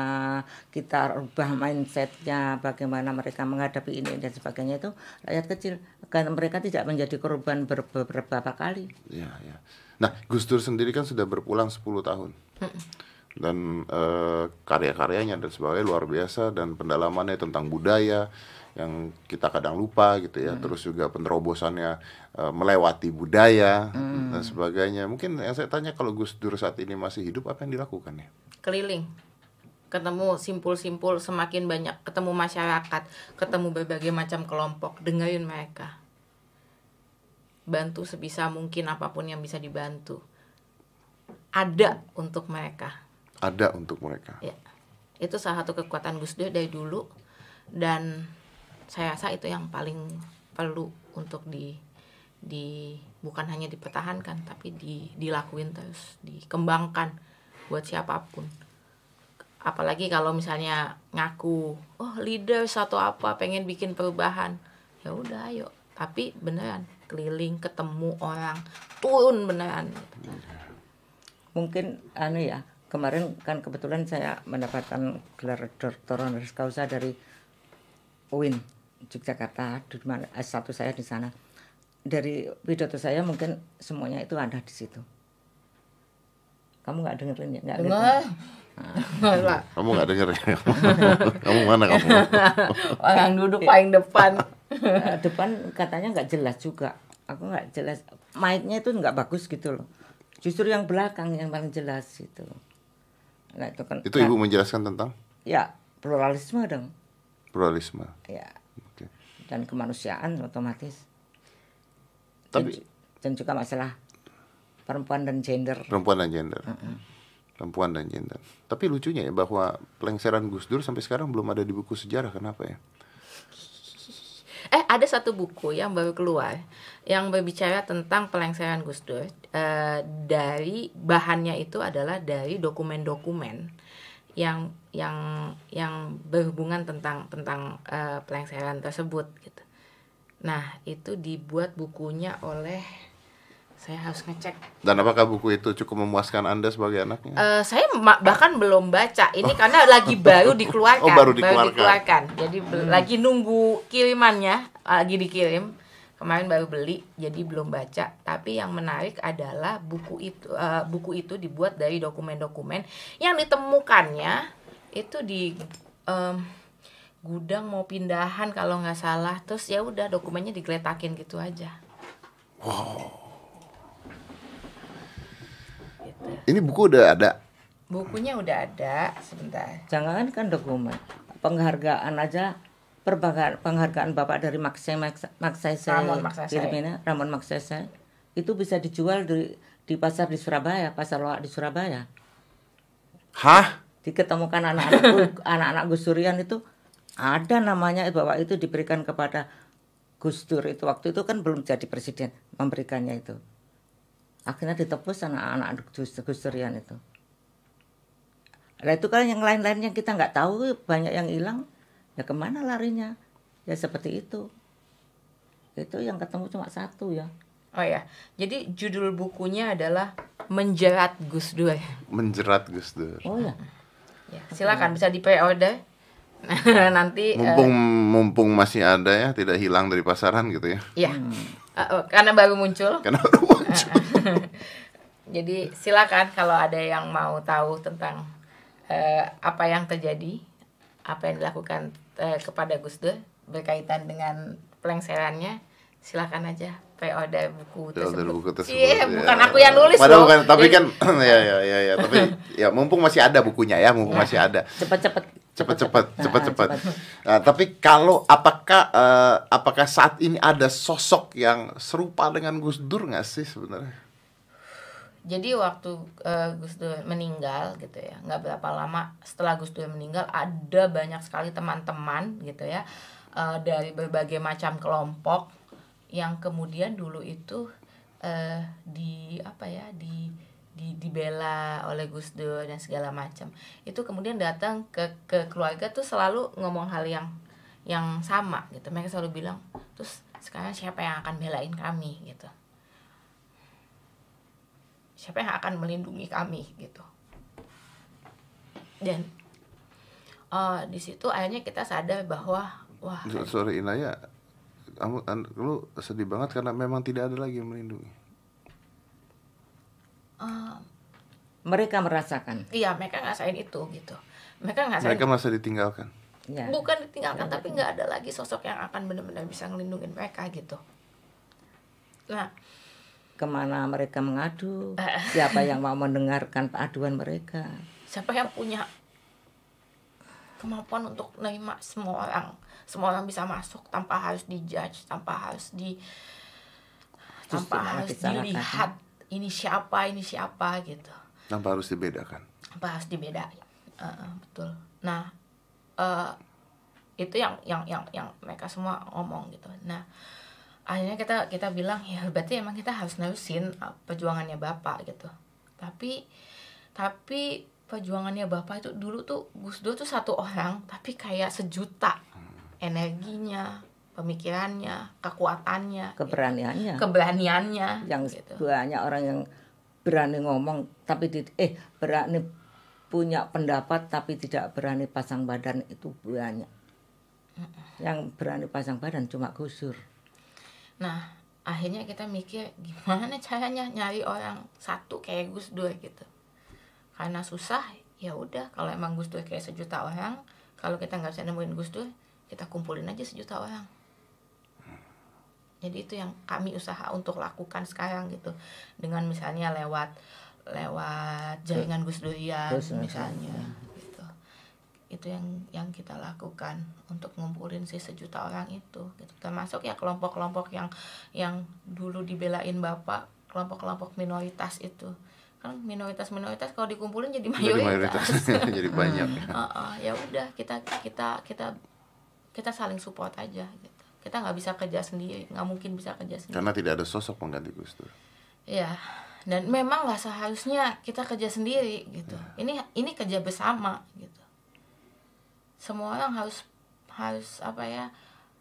[SPEAKER 2] kita rubah mindsetnya bagaimana mereka menghadapi ini dan sebagainya itu rakyat kecil karena mereka tidak menjadi korban ber- beberapa kali
[SPEAKER 1] Ya, ya. Nah, Gus Dur sendiri kan sudah berpulang 10 tahun. Dan eh, karya-karyanya dan sebagainya luar biasa dan pendalamannya tentang budaya yang kita kadang lupa gitu ya. Terus juga penerobosannya eh, melewati budaya dan sebagainya. Mungkin yang saya tanya kalau Gus Dur saat ini masih hidup apa yang dilakukan ya?
[SPEAKER 3] keliling ketemu simpul-simpul semakin banyak ketemu masyarakat ketemu berbagai macam kelompok dengerin mereka bantu sebisa mungkin apa pun yang bisa dibantu ada untuk mereka
[SPEAKER 1] Ada untuk mereka.
[SPEAKER 3] ya itu salah satu kekuatan Gus Dur dari dulu dan saya rasa itu yang paling perlu untuk di di bukan hanya dipertahankan tapi di dilakuin terus dikembangkan buat siapa pun. Apalagi kalau misalnya ngaku oh leaders atau apa pengen bikin perubahan. Ya udah ayo. Tapi beneran keliling ketemu orang turun beneran.
[SPEAKER 2] Mungkin anu ya kemarin kan kebetulan saya mendapatkan gelar doktor honoris causa dari UIN Yogyakarta di mana S1 saya di sana. Dari pidato saya mungkin semuanya itu ada di situ. Kamu nggak dengerin ya? Nggak
[SPEAKER 3] dengar
[SPEAKER 2] lihat?
[SPEAKER 3] lah
[SPEAKER 1] Kamu nggak denger ya? kamu mana kamu?
[SPEAKER 3] orang duduk paling depan.
[SPEAKER 2] Eh, depan katanya nggak jelas juga. Aku nggak jelas. Mic-nya itu nggak bagus gitu loh. Justru yang belakang yang paling jelas itu. Nah itu kan
[SPEAKER 1] Itu ibu menjelaskan tentang?
[SPEAKER 2] Ya pluralisme dong.
[SPEAKER 1] Pluralisme.
[SPEAKER 2] ya. Dan kemanusiaan otomatis
[SPEAKER 1] Tapi
[SPEAKER 2] dan juga masalah perempuan dan gender
[SPEAKER 1] perempuan dan gender. Perempuan dan gender. Tapi lucunya ya bahwa pelengseran Gus Dur sampai sekarang belum ada di buku sejarah. Kenapa ya?
[SPEAKER 3] Eh ada satu buku yang baru keluar yang berbicara tentang pelengseran Gus Dur. Eh, dari bahannya itu adalah dari dokumen-dokumen yang yang yang berhubungan tentang tentang eh, pelengseran tersebut gitu. Nah itu dibuat bukunya oleh saya harus ngecek
[SPEAKER 1] Dan apakah buku itu cukup memuaskan Anda sebagai anaknya?
[SPEAKER 3] Eh, saya bahkan belum baca ini karena lagi baru dikeluarkan
[SPEAKER 1] Oh, baru dikeluarkan.
[SPEAKER 3] jadi bel- lagi nunggu kirimannya lagi dikirim kemarin baru beli jadi belum baca tapi yang menarik adalah buku itu eh, buku itu dibuat dari dokumen-dokumen yang ditemukannya itu di em, gudang mau pindahan kalau nggak salah terus ya udah dokumennya digeletakin gitu aja gitu.
[SPEAKER 1] Ini buku udah ada.
[SPEAKER 3] Bukunya udah ada sebentar.
[SPEAKER 2] Jangan kan dokumen penghargaan aja penghargaan bapak dari Maksai
[SPEAKER 3] Ramon Magsaysay.
[SPEAKER 2] Filipina Ramon Maksese itu bisa dijual di di pasar di Surabaya pasar loak di Surabaya.
[SPEAKER 1] Hah?
[SPEAKER 2] diketemukan anak-anak anak-anak Gus Durian itu ada namanya bahwa itu diberikan kepada Gus Dur itu. Waktu itu kan belum jadi presiden memberikannya itu. Akhirnya ditebus anak-anak Gus, Gus Durian itu. Nah itu kan yang lain-lain yang kita nggak tahu banyak yang hilang ya ke mana larinya ya seperti itu itu yang ketemu cuma satu ya
[SPEAKER 3] Oh ya, jadi judul bukunya adalah Menjerat Gus Dur.
[SPEAKER 1] Menjerat Gus Dur.
[SPEAKER 2] oh ya
[SPEAKER 3] Ya, silakan bisa di pre-order. Nanti eh,
[SPEAKER 1] Mumpung mumpung masih ada ya, tidak hilang dari pasaran gitu ya.
[SPEAKER 3] ya. Eh, oh, karena baru muncul.
[SPEAKER 1] Karena udah muncul.
[SPEAKER 3] Jadi silakan kalau ada yang mau tahu tentang eh, apa yang terjadi, apa yang dilakukan eh, kepada Gus Dur berkaitan dengan pelengserannya, silakan aja pre-order buku
[SPEAKER 1] Order
[SPEAKER 3] tersebut.
[SPEAKER 1] buku tersebut.
[SPEAKER 3] Iya,
[SPEAKER 1] ya.
[SPEAKER 3] bukan aku yang nulis
[SPEAKER 1] Padahal
[SPEAKER 3] loh.
[SPEAKER 1] bukan, tapi kan ya ya ya ya, tapi ya mumpung masih ada bukunya ya, mumpung masih ada.
[SPEAKER 2] cepat-cepat
[SPEAKER 1] Cepat-cepat,
[SPEAKER 2] Nah,
[SPEAKER 1] cepat-cepat. Nah, tapi kalau apakah eh, apakah saat ini ada sosok yang serupa dengan Gus Dur nggak sih sebenarnya?
[SPEAKER 3] Jadi waktu eh, Gus Dur meninggal gitu ya, nggak berapa lama setelah Gus Dur meninggal ada banyak sekali teman-teman gitu ya eh, dari berbagai macam kelompok yang kemudian dulu itu eh, di apa ya di di dibela oleh Gus Dur dan segala macam. Itu kemudian datang ke ke keluarga tuh selalu ngomong hal yang yang sama gitu. Mereka selalu bilang, terus sekarang siapa yang akan belain kami gitu siapa yang akan melindungi kami gitu. Dan eh, di situ akhirnya kita sadar bahwa wah
[SPEAKER 1] So- Sorry Inaya, kamu lu sedih banget karena memang tidak ada lagi yang melindungi.
[SPEAKER 3] eh,
[SPEAKER 2] mereka merasakan.
[SPEAKER 3] Iya mereka ngerasain itu gitu. Mereka ngerasain
[SPEAKER 1] Mereka merasa ditinggalkan.
[SPEAKER 2] ya.
[SPEAKER 3] Bukan ditinggalkan tapi nggak ada lagi sosok yang akan benar-benar bisa ngelindungin mereka gitu. Nah
[SPEAKER 2] ke mana mereka mengadu siapa yang mau mendengarkan aduan mereka.
[SPEAKER 3] Siapa yang punya kemampuan untuk menerima semua orang? Semua orang bisa masuk tanpa harus dijudge tanpa harus di tanpa harus dilihat ini siapa ini siapa gitu.
[SPEAKER 1] Tanpa harus dibedakan.
[SPEAKER 3] tanpa harus dibedain Heeh, betul. Nah eh, itu yang yang yang yang mereka semua ngomong gitu. Nah akhirnya kita kita bilang ya berarti emang kita harus nerusin uh, perjuangannya bapak gitu. Tapi tapi perjuangannya bapak itu dulu tuh Gus Dur tuh satu orang tapi kayak sejuta energinya pemikirannya kekuatannya
[SPEAKER 2] keberaniannya.
[SPEAKER 3] Keberaniannya
[SPEAKER 2] yang
[SPEAKER 3] gitu.
[SPEAKER 2] banyak orang yang berani ngomong tapi di, eh berani punya pendapat tapi tidak berani pasang badan itu banyak. Yang berani pasang badan cuma gusur
[SPEAKER 3] Nah, akhirnya kita mikir gimana caranya nyari orang satu kayak Gus Dur gitu. Karena susah, ya udah kalau emang Gus Dur kayak sejuta orang, kalau kita nggak bisa nemuin Gus Dur, kita kumpulin aja sejuta orang. Jadi itu yang kami usaha untuk lakukan sekarang gitu. Dengan misalnya lewat lewat jaringan Gus Durian misalnya. Itu yang yang kita lakukan untuk ngumpulin si sejuta orang itu gitu. Termasuk ya kelompok-kelompok yang yang dulu dibelain Bapak, kelompok-kelompok minoritas itu. Kan minoritas-minoritas kalau dikumpulin jadi
[SPEAKER 1] Jadi mayoritas
[SPEAKER 3] mayoritas.
[SPEAKER 1] jadi banyak.
[SPEAKER 3] Heeh, ya udah kita kita kita kita saling support aja gitu. Kita nggak bisa kerja sendiri, nggak mungkin bisa kerja sendiri.
[SPEAKER 1] Karena tidak ada sosok pengganti Gus Dur.
[SPEAKER 3] Ya, dan memang nggak seharusnya kita kerja sendiri gitu. Ini ini kerja bersama gitu. Semua orang harus harus apa ya?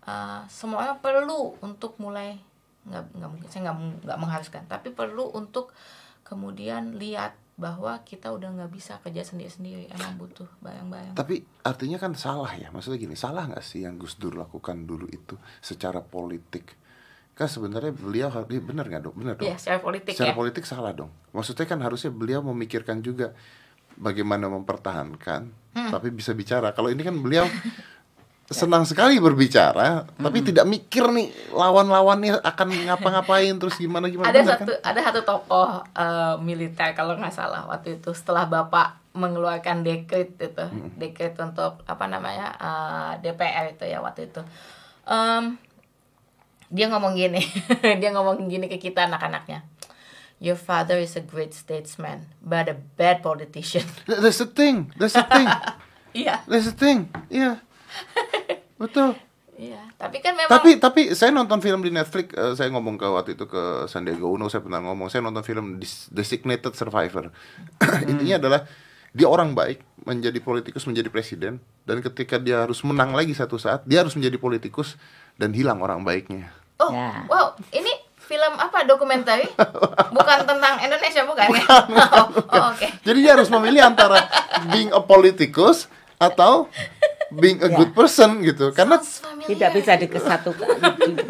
[SPEAKER 3] eh, semua orang perlu untuk mulai nggak nggak mungkin saya nggak nggak mengharuskan, tapi perlu untuk kemudian lihat bahwa kita udah nggak bisa kerja sendiri-sendiri, emang butuh bareng-bareng.
[SPEAKER 1] Tapi artinya kan salah ya. Maksudnya gini, salah nggak sih yang Gus Dur lakukan dulu itu secara politik? Kan sebenarnya beliau harus benar nggak dong? Benar dong.
[SPEAKER 3] Ya, secara politik
[SPEAKER 1] secara
[SPEAKER 3] ya.
[SPEAKER 1] politik salah dong. Maksudnya kan harusnya beliau memikirkan juga bagaimana mempertahankan,
[SPEAKER 3] Hmm.
[SPEAKER 1] tapi bisa bicara. Kalau ini kan beliau senang sekali berbicara, tapi tidak mikir nih lawan-lawannya akan ngapa-ngapain terus gimana gimana.
[SPEAKER 3] ada satu
[SPEAKER 1] kan?
[SPEAKER 3] ada satu tokoh eh, militer kalau nggak salah waktu itu setelah bapak mengeluarkan dekret itu dekret untuk apa namanya eh, DPR itu ya waktu itu Em, dia ngomong gini dia ngomong gini ke kita anak-anaknya your father is a great statesman but a bad politician
[SPEAKER 1] That's the thing, that's the thing,
[SPEAKER 3] iya
[SPEAKER 1] that's the thing, iya, betul.
[SPEAKER 3] iya tapi kan memang
[SPEAKER 1] Tapi tapi saya nonton film di Netflix, eh, saya ngomong ke waktu itu ke Sandiaga Uno, saya pernah ngomong, saya nonton film Designated Survivor. Intinya adalah dia orang baik menjadi politikus menjadi presiden dan ketika dia harus menang lagi satu saat dia harus menjadi politikus dan hilang orang baiknya.
[SPEAKER 3] oh
[SPEAKER 2] Ya.
[SPEAKER 3] wow ini film apa dokumenter bukan tentang Indonesia bukan, ya oh, oh, oke
[SPEAKER 1] Jadi dia harus memilih antara being a politikus atau being a
[SPEAKER 2] Ya.
[SPEAKER 1] good person gitu. Karena.
[SPEAKER 2] Tidak bisa dikesatukan.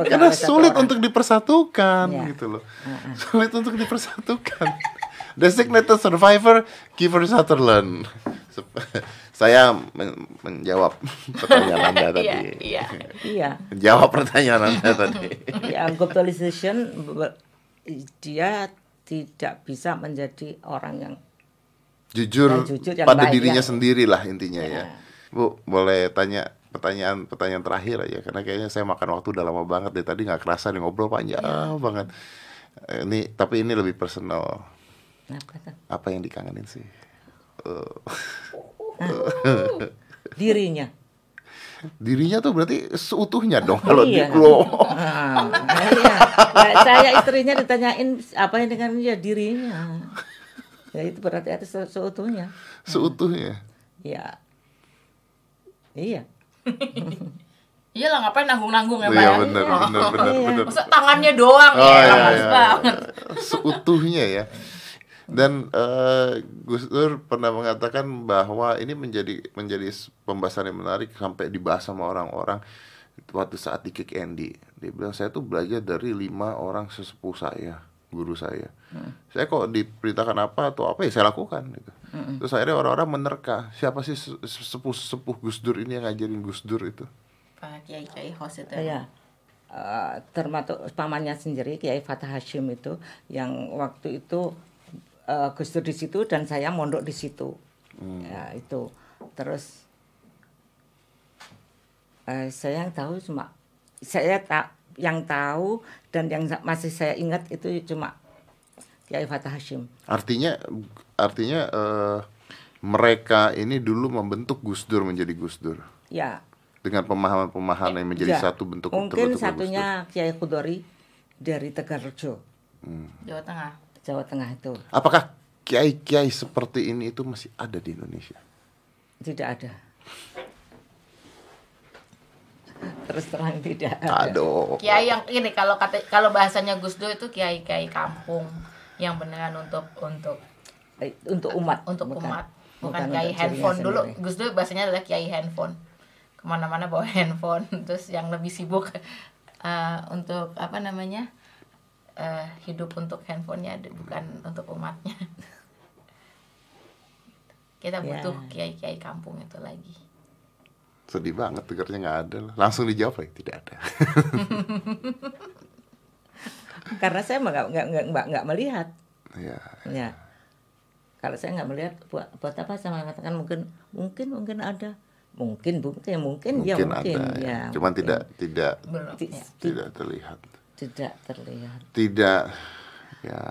[SPEAKER 1] karena sulit
[SPEAKER 2] orang.
[SPEAKER 1] untuk dipersatukan
[SPEAKER 2] Ya.
[SPEAKER 1] gitu loh. Sulit untuk dipersatukan. Designated Survivor Kiefer Sutherland. Saya men- menjawab pertanyaan Anda tadi.
[SPEAKER 3] iya iya
[SPEAKER 2] Iya.
[SPEAKER 1] Jawab pertanyaan Anda tadi.
[SPEAKER 2] Ya, globalization dia tidak bisa menjadi orang yang
[SPEAKER 1] Jujur,
[SPEAKER 2] Yang jujur, yang
[SPEAKER 1] pada
[SPEAKER 2] baik,
[SPEAKER 1] dirinya
[SPEAKER 2] yang-
[SPEAKER 1] sendiri lah intinya
[SPEAKER 2] Ya.
[SPEAKER 1] ya. Bu, boleh tanya pertanyaan pertanyaan terakhir aja karena kayaknya saya makan waktu udah lama banget deh tadi nggak kerasa nih ngobrol panjang
[SPEAKER 2] Iya.
[SPEAKER 1] banget. Eh, Ini tapi ini lebih personal.
[SPEAKER 2] apa tuh?
[SPEAKER 1] Apa yang dikangenin sih? Eh,
[SPEAKER 2] dirinya.
[SPEAKER 1] dirinya tuh berarti seutuhnya dong kalau
[SPEAKER 2] Iya.
[SPEAKER 1] di Klo.
[SPEAKER 2] Ah, iya. Nah, saya istrinya ditanyain apa yang dengan ya dirinya. Ya itu berarti itu se- seutuhnya.
[SPEAKER 1] seutuhnya.
[SPEAKER 2] Ya. Iya.
[SPEAKER 3] Iya lah ngapain nanggung-nanggung ya
[SPEAKER 1] Iya
[SPEAKER 3] Pak ya?
[SPEAKER 1] benar benar benar
[SPEAKER 2] Iya.
[SPEAKER 1] benar.
[SPEAKER 3] Masa tangannya doang
[SPEAKER 1] Oh,
[SPEAKER 3] ya,
[SPEAKER 1] iya, iya.
[SPEAKER 3] banget.
[SPEAKER 1] Seutuhnya ya. Dan eh, Gus Dur pernah mengatakan bahwa ini menjadi menjadi pembahasan yang menarik sampai dibahas sama orang-orang waktu saat di Kick Andy. Dia bilang saya tuh belajar dari lima orang sesepuh saya, guru saya. Saya kok diperintahkan apa atau apa ya saya lakukan gitu. Terus akhirnya orang-orang menerka siapa sih se- sesepuh sesepuh Gus Dur ini yang ngajarin Gus Dur itu.
[SPEAKER 3] Pak Kiai Kiai host itu.
[SPEAKER 2] Iya. Eh, termasuk pamannya sendiri Kiai Fatah Hashim itu yang waktu itu eh, Gus Dur di situ dan saya mondok di situ. Ya, itu. Terus eh, saya yang tahu cuma saya tak yang tahu dan yang masih saya ingat itu cuma Kiai Fatah Hashim.
[SPEAKER 1] Artinya artinya eh, mereka ini dulu membentuk Gus Dur menjadi Gus Dur
[SPEAKER 2] Ya.
[SPEAKER 1] dengan pemahaman-pemahaman yang menjadi
[SPEAKER 2] ya.
[SPEAKER 1] satu bentuk
[SPEAKER 2] Mungkin
[SPEAKER 1] bentuk
[SPEAKER 2] satunya Kiai Khudori dari Tegarrejo,
[SPEAKER 3] Jawa Tengah.
[SPEAKER 2] Jawa Tengah itu.
[SPEAKER 1] Apakah kiai-kiai seperti ini itu masih ada di Indonesia?
[SPEAKER 2] Tidak ada. Terus terang tidak ada.
[SPEAKER 1] Aduh.
[SPEAKER 3] Kiai yang ini kalau kata kalau bahasanya Gus Dur itu kiai kiai kampung yang beneran untuk untuk
[SPEAKER 2] Eh, Untuk umat.
[SPEAKER 3] untuk
[SPEAKER 2] bukan.
[SPEAKER 3] umat bukan,
[SPEAKER 2] Bukan
[SPEAKER 3] kiai handphone dulu
[SPEAKER 2] sendiri.
[SPEAKER 3] Gus Dur bahasanya adalah kiai handphone ke mana-mana bawa handphone terus yang lebih sibuk eh, untuk apa namanya eh, hidup untuk handphonenya d- bukan untuk umatnya kita
[SPEAKER 2] Ya.
[SPEAKER 3] butuh kiai kiai kampung itu lagi
[SPEAKER 1] Sedih banget dengarnya nggak ada. lah. Langsung dijawab ya, tidak ada.
[SPEAKER 2] Karena saya nggak nggak nggak nggak melihat.
[SPEAKER 1] ya.
[SPEAKER 2] Ya. Kalau saya nggak melihat buat, buat apa saya mengatakan mungkin mungkin mungkin ada. Mungkin mungkin mungkin, ya
[SPEAKER 1] Mungkin
[SPEAKER 2] mungkin
[SPEAKER 1] ada.
[SPEAKER 2] ya.
[SPEAKER 1] Cuman
[SPEAKER 2] mungkin.
[SPEAKER 1] tidak tidak
[SPEAKER 3] belum ya.
[SPEAKER 2] ti-
[SPEAKER 1] tidak terlihat.
[SPEAKER 2] Tidak terlihat.
[SPEAKER 1] Tidak ya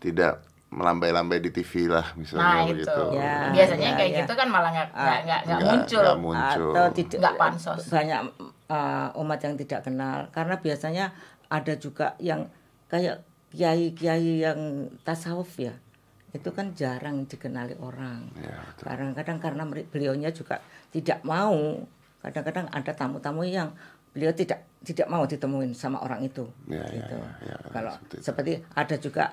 [SPEAKER 1] tidak melambai-lambai di TV lah misalnya
[SPEAKER 3] nah itu
[SPEAKER 1] begitu.
[SPEAKER 2] Ya,
[SPEAKER 3] biasanya
[SPEAKER 2] ya,
[SPEAKER 3] kayak
[SPEAKER 2] ya.
[SPEAKER 3] gitu kan malah nggak nggak nggak nggak muncul
[SPEAKER 1] muncul.
[SPEAKER 2] atau tidak
[SPEAKER 3] Nggak pansos.
[SPEAKER 2] banyak uh, umat yang tidak kenal karena biasanya ada juga yang kayak kiai-kiai yang tasawuf ya itu kan jarang dikenali orang
[SPEAKER 1] Ya,
[SPEAKER 2] kadang-kadang karena meri- beliaunya juga tidak mau kadang-kadang ada tamu-tamu yang beliau tidak tidak mau ditemuin sama orang itu.
[SPEAKER 1] Ya, ya,
[SPEAKER 2] gitu.
[SPEAKER 1] ya, ya,
[SPEAKER 2] kalau
[SPEAKER 1] seperti
[SPEAKER 2] seperti ada juga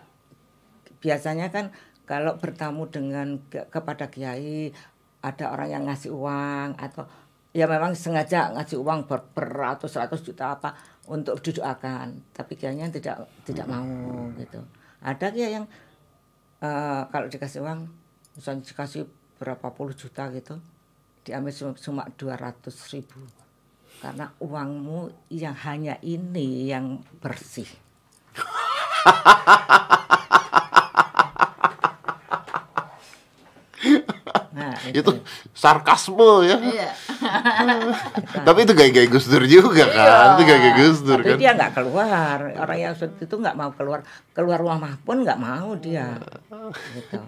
[SPEAKER 2] biasanya kan kalau bertamu dengan ke- kepada kiai ada orang yang ngasih uang atau ya memang sengaja ngasih uang ber- beratus-ratus juta apa untuk didoakan. Tapi kiainya tidak tidak mau gitu. Ada kiai yang eh, kalau dikasih uang misalnya dikasih berapa puluh juta gitu diambil cuma- cuma 200 ribu karena uangmu yang hanya ini yang bersih. Nah
[SPEAKER 1] itu. Sarkasme ya.
[SPEAKER 3] Iya.
[SPEAKER 1] tapi itu gaya-gaya Gus Dur juga kan. Itu gaya-gaya Gus Dur
[SPEAKER 2] tapi
[SPEAKER 1] kan.
[SPEAKER 2] dia nggak keluar. Orang yang seperti itu nggak mau keluar. Keluar rumah pun nggak mau dia. Gitu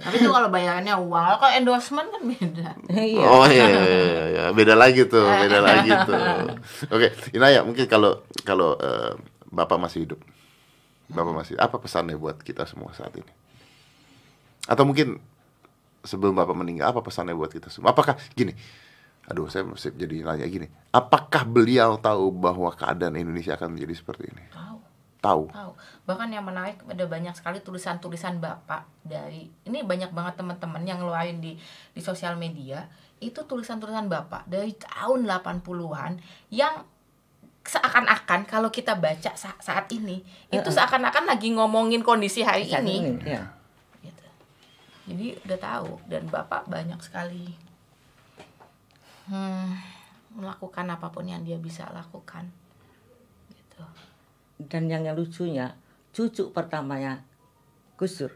[SPEAKER 3] Tapi itu kalau bayarannya uang, kalau endorsement kan beda.
[SPEAKER 2] iya
[SPEAKER 1] Oh iya, iya, iya, iya. beda lagi tuh, beda lagi tuh. Oke, Inaya mungkin kalau kalau eh, bapak masih hidup, bapak masih apa pesannya buat kita semua saat ini? Atau mungkin sebelum bapak meninggal apa pesannya buat kita semua? Apakah gini? Aduh, saya mesti jadi nanya gini. Apakah beliau tahu bahwa keadaan Indonesia akan menjadi seperti ini?
[SPEAKER 3] Tahu,
[SPEAKER 1] Tahu.
[SPEAKER 3] tahu. Bahkan yang menarik ada banyak sekali tulisan-tulisan Bapak dari ini banyak banget teman-teman yang ngeluarin di di sosial media, itu tulisan-tulisan Bapak dari tahun 80-an yang seakan-akan kalau kita baca sa- saat ini itu seakan-akan lagi ngomongin kondisi hari
[SPEAKER 2] Saat
[SPEAKER 3] ini.
[SPEAKER 2] ya.
[SPEAKER 3] gitu. Jadi udah tahu dan bapak banyak sekali hmm, melakukan apa pun yang dia bisa lakukan. Gitu.
[SPEAKER 2] Dan yang, yang lucunya cucu pertamanya Gus Dur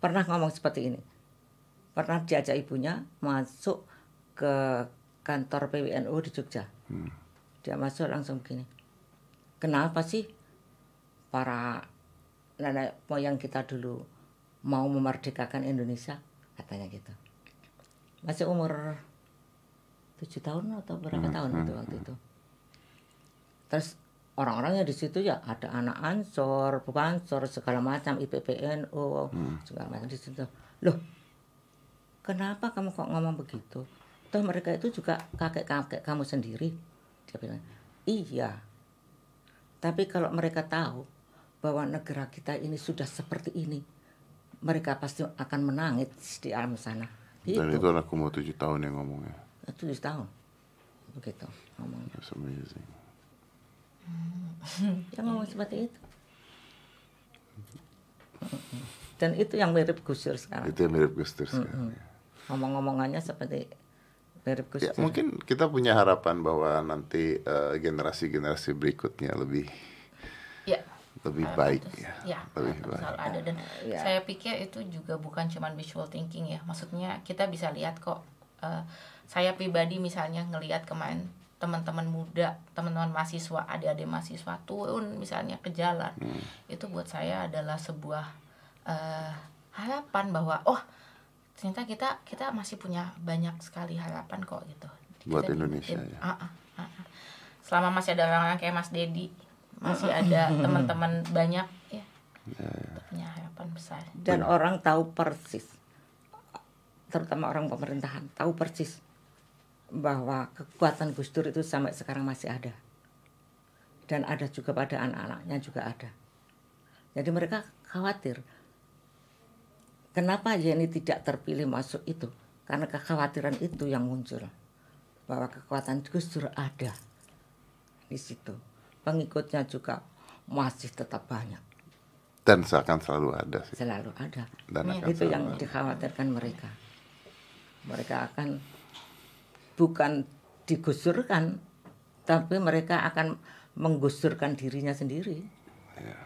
[SPEAKER 2] pernah ngomong seperti ini. Pernah diajak ibunya masuk ke kantor PWNU di Jogja. Dia masuk langsung gini kenapa sih para nenek moyang kita dulu mau memerdekakan Indonesia? Katanya gitu. Masih umur tujuh tahun atau berapa tahun itu waktu itu. Terus orang-orangnya di situ ya ada anak ansor, bansor segala macam IPPNU segala macam di situ. Loh, kenapa kamu kok ngomong begitu? Toh mereka itu juga kakek-kakek kamu sendiri. Dia bilang, iya. Tapi kalau mereka tahu bahwa negara kita ini sudah seperti ini, mereka pasti akan menangis di alam sana.
[SPEAKER 1] Dan
[SPEAKER 2] Gitu.
[SPEAKER 1] itu anak umur tujuh tahun yang ngomongnya.
[SPEAKER 2] Tujuh tahun. Begitu ngomongnya.
[SPEAKER 1] That's amazing.
[SPEAKER 2] Dia ngomong seperti itu. Dan itu yang mirip Gus Dur sekarang.
[SPEAKER 1] Itu yang mirip Gus Dur sekarang. ya.
[SPEAKER 2] Ngomong-ngomongannya seperti mirip Gus
[SPEAKER 1] Ya, mungkin kita punya harapan bahwa nanti eh, generasi-generasi berikutnya lebih
[SPEAKER 3] Ya.
[SPEAKER 1] lebih baik ya.
[SPEAKER 3] Ya,
[SPEAKER 1] Lebih baik.
[SPEAKER 3] ada dan
[SPEAKER 2] Ya.
[SPEAKER 3] saya pikir itu juga bukan cuman visual thinking ya. Maksudnya kita bisa lihat kok eh, saya pribadi misalnya ngelihat kemarin teman-teman muda, teman-teman mahasiswa, adik-adik mahasiswa turun misalnya ke jalan.
[SPEAKER 1] Hmm.
[SPEAKER 3] Itu buat saya adalah sebuah eh, harapan bahwa oh ternyata kita kita masih punya banyak sekali harapan kok gitu.
[SPEAKER 1] Buat
[SPEAKER 3] Kita
[SPEAKER 1] Indonesia,
[SPEAKER 3] di-
[SPEAKER 1] ya.
[SPEAKER 3] Ah, ah, ah, ah. Selama masih ada orang-orang kayak Mas Dedi, masih ada teman-teman banyak ya kita punya harapan besar
[SPEAKER 2] Dan orang tahu persis, terutama orang pemerintahan, tahu persis bahwa kekuatan Gus Dur itu sampai sekarang masih ada. Dan ada juga pada anak-anaknya juga ada. Jadi mereka khawatir. Kenapa Yeni tidak terpilih masuk itu? Karena kekhawatiran itu yang muncul. Bahwa kekuatan Gus Dur ada di situ. Pengikutnya juga masih tetap banyak.
[SPEAKER 1] Dan seakan selalu ada sih.
[SPEAKER 2] Selalu ada.
[SPEAKER 1] Dan akan
[SPEAKER 2] itu yang
[SPEAKER 1] ada.
[SPEAKER 2] dikhawatirkan mereka. Mereka akan bukan digusturkan, tapi mereka akan menggusturkan dirinya sendiri.
[SPEAKER 1] Iya.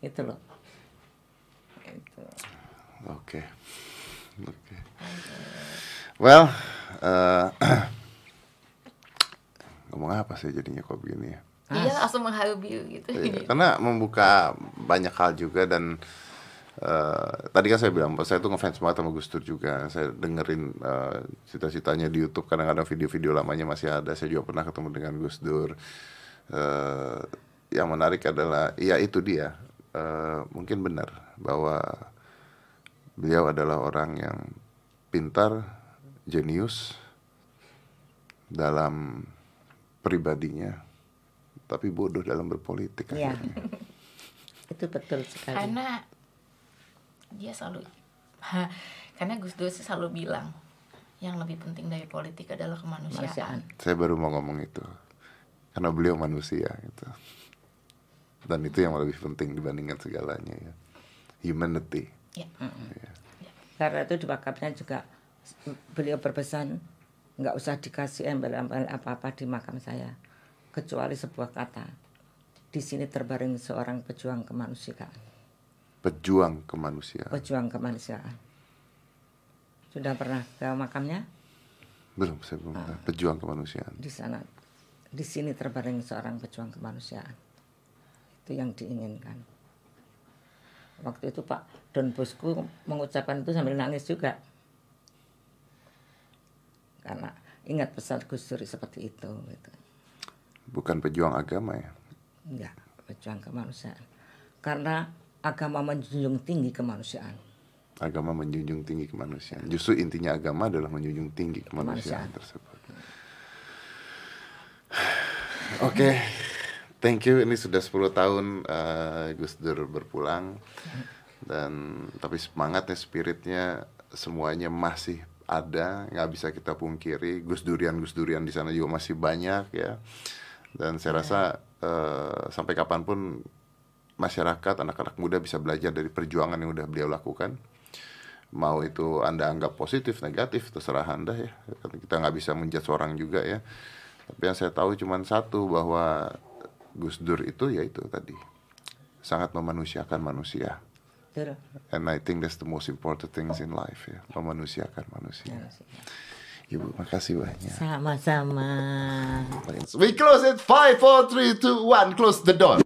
[SPEAKER 2] Itu loh. Itu.
[SPEAKER 1] Oke. Oke. Well, eh, ngomong apa sih jadinya kok begini ya?
[SPEAKER 3] iya langsung mengharu biru gitu
[SPEAKER 1] Iya, karena membuka banyak hal juga dan eh, tadi kan saya bilang saya tuh ngefans banget sama Gus Dur juga. Saya dengerin eh, cita-citanya di YouTube kadang-kadang video-video lamanya masih ada. Saya juga pernah ketemu dengan Gus Dur. Eh, yang menarik adalah ya itu dia. Eh, mungkin benar bahwa beliau adalah orang yang pintar jenius dalam pribadinya tapi bodoh dalam berpolitik.
[SPEAKER 2] Iya. itu betul sekali.
[SPEAKER 3] karena dia selalu karena Gus Dur sih selalu bilang yang lebih penting dari politik adalah kemanusiaan
[SPEAKER 2] Kemanusiaan.
[SPEAKER 1] Saya baru mau ngomong itu. Karena beliau manusia gitu. Dan itu yang lebih penting dibandingkan segalanya ya. Humanity.
[SPEAKER 3] ya
[SPEAKER 2] Karena itu di bakapnya juga beliau berpesan nggak usah dikasih embel-embel apa-apa di makam saya kecuali sebuah kata di sini terbaring seorang pejuang kemanusiaan
[SPEAKER 1] Pejuang kemanusiaan.
[SPEAKER 2] pejuang kemanusiaan sudah pernah ke makamnya
[SPEAKER 1] Belum, saya belum. pernah. Pejuang kemanusiaan.
[SPEAKER 2] di sana di sini terbaring seorang pejuang kemanusiaan itu yang diinginkan waktu itu Pak Don Bosco mengucapkan itu sambil nangis juga karena ingat pesan Gus Dur seperti itu gitu.
[SPEAKER 1] Bukan pejuang agama ya.
[SPEAKER 2] enggak pejuang kemanusiaan karena agama menjunjung tinggi kemanusiaan
[SPEAKER 1] Agama menjunjung tinggi kemanusiaan. Justru intinya agama adalah menjunjung tinggi kemanusiaan
[SPEAKER 2] Kemanusiaan.
[SPEAKER 1] tersebut. Oke, thank you. Ini sudah 10 tahun eh, Gus Dur berpulang dan tapi semangatnya, spiritnya semuanya masih ada, nggak bisa kita pungkiri. Gus Durian, Gus Durian di sana juga masih banyak ya. Dan saya rasa eh, sampai kapan pun masyarakat, anak-anak muda bisa belajar dari perjuangan yang udah beliau lakukan. Mau itu anda anggap positif, negatif, terserah anda ya. Kita nggak bisa menjudge orang juga ya. Tapi yang saya tahu cuma satu bahwa Gus Dur itu ya itu tadi sangat memanusiakan manusia. And I think that's the most important things in life ya, memanusiakan manusia. Ibu, makasih banyak.
[SPEAKER 2] sama-sama
[SPEAKER 1] We close it. Five, four, three, two, one. Close the door.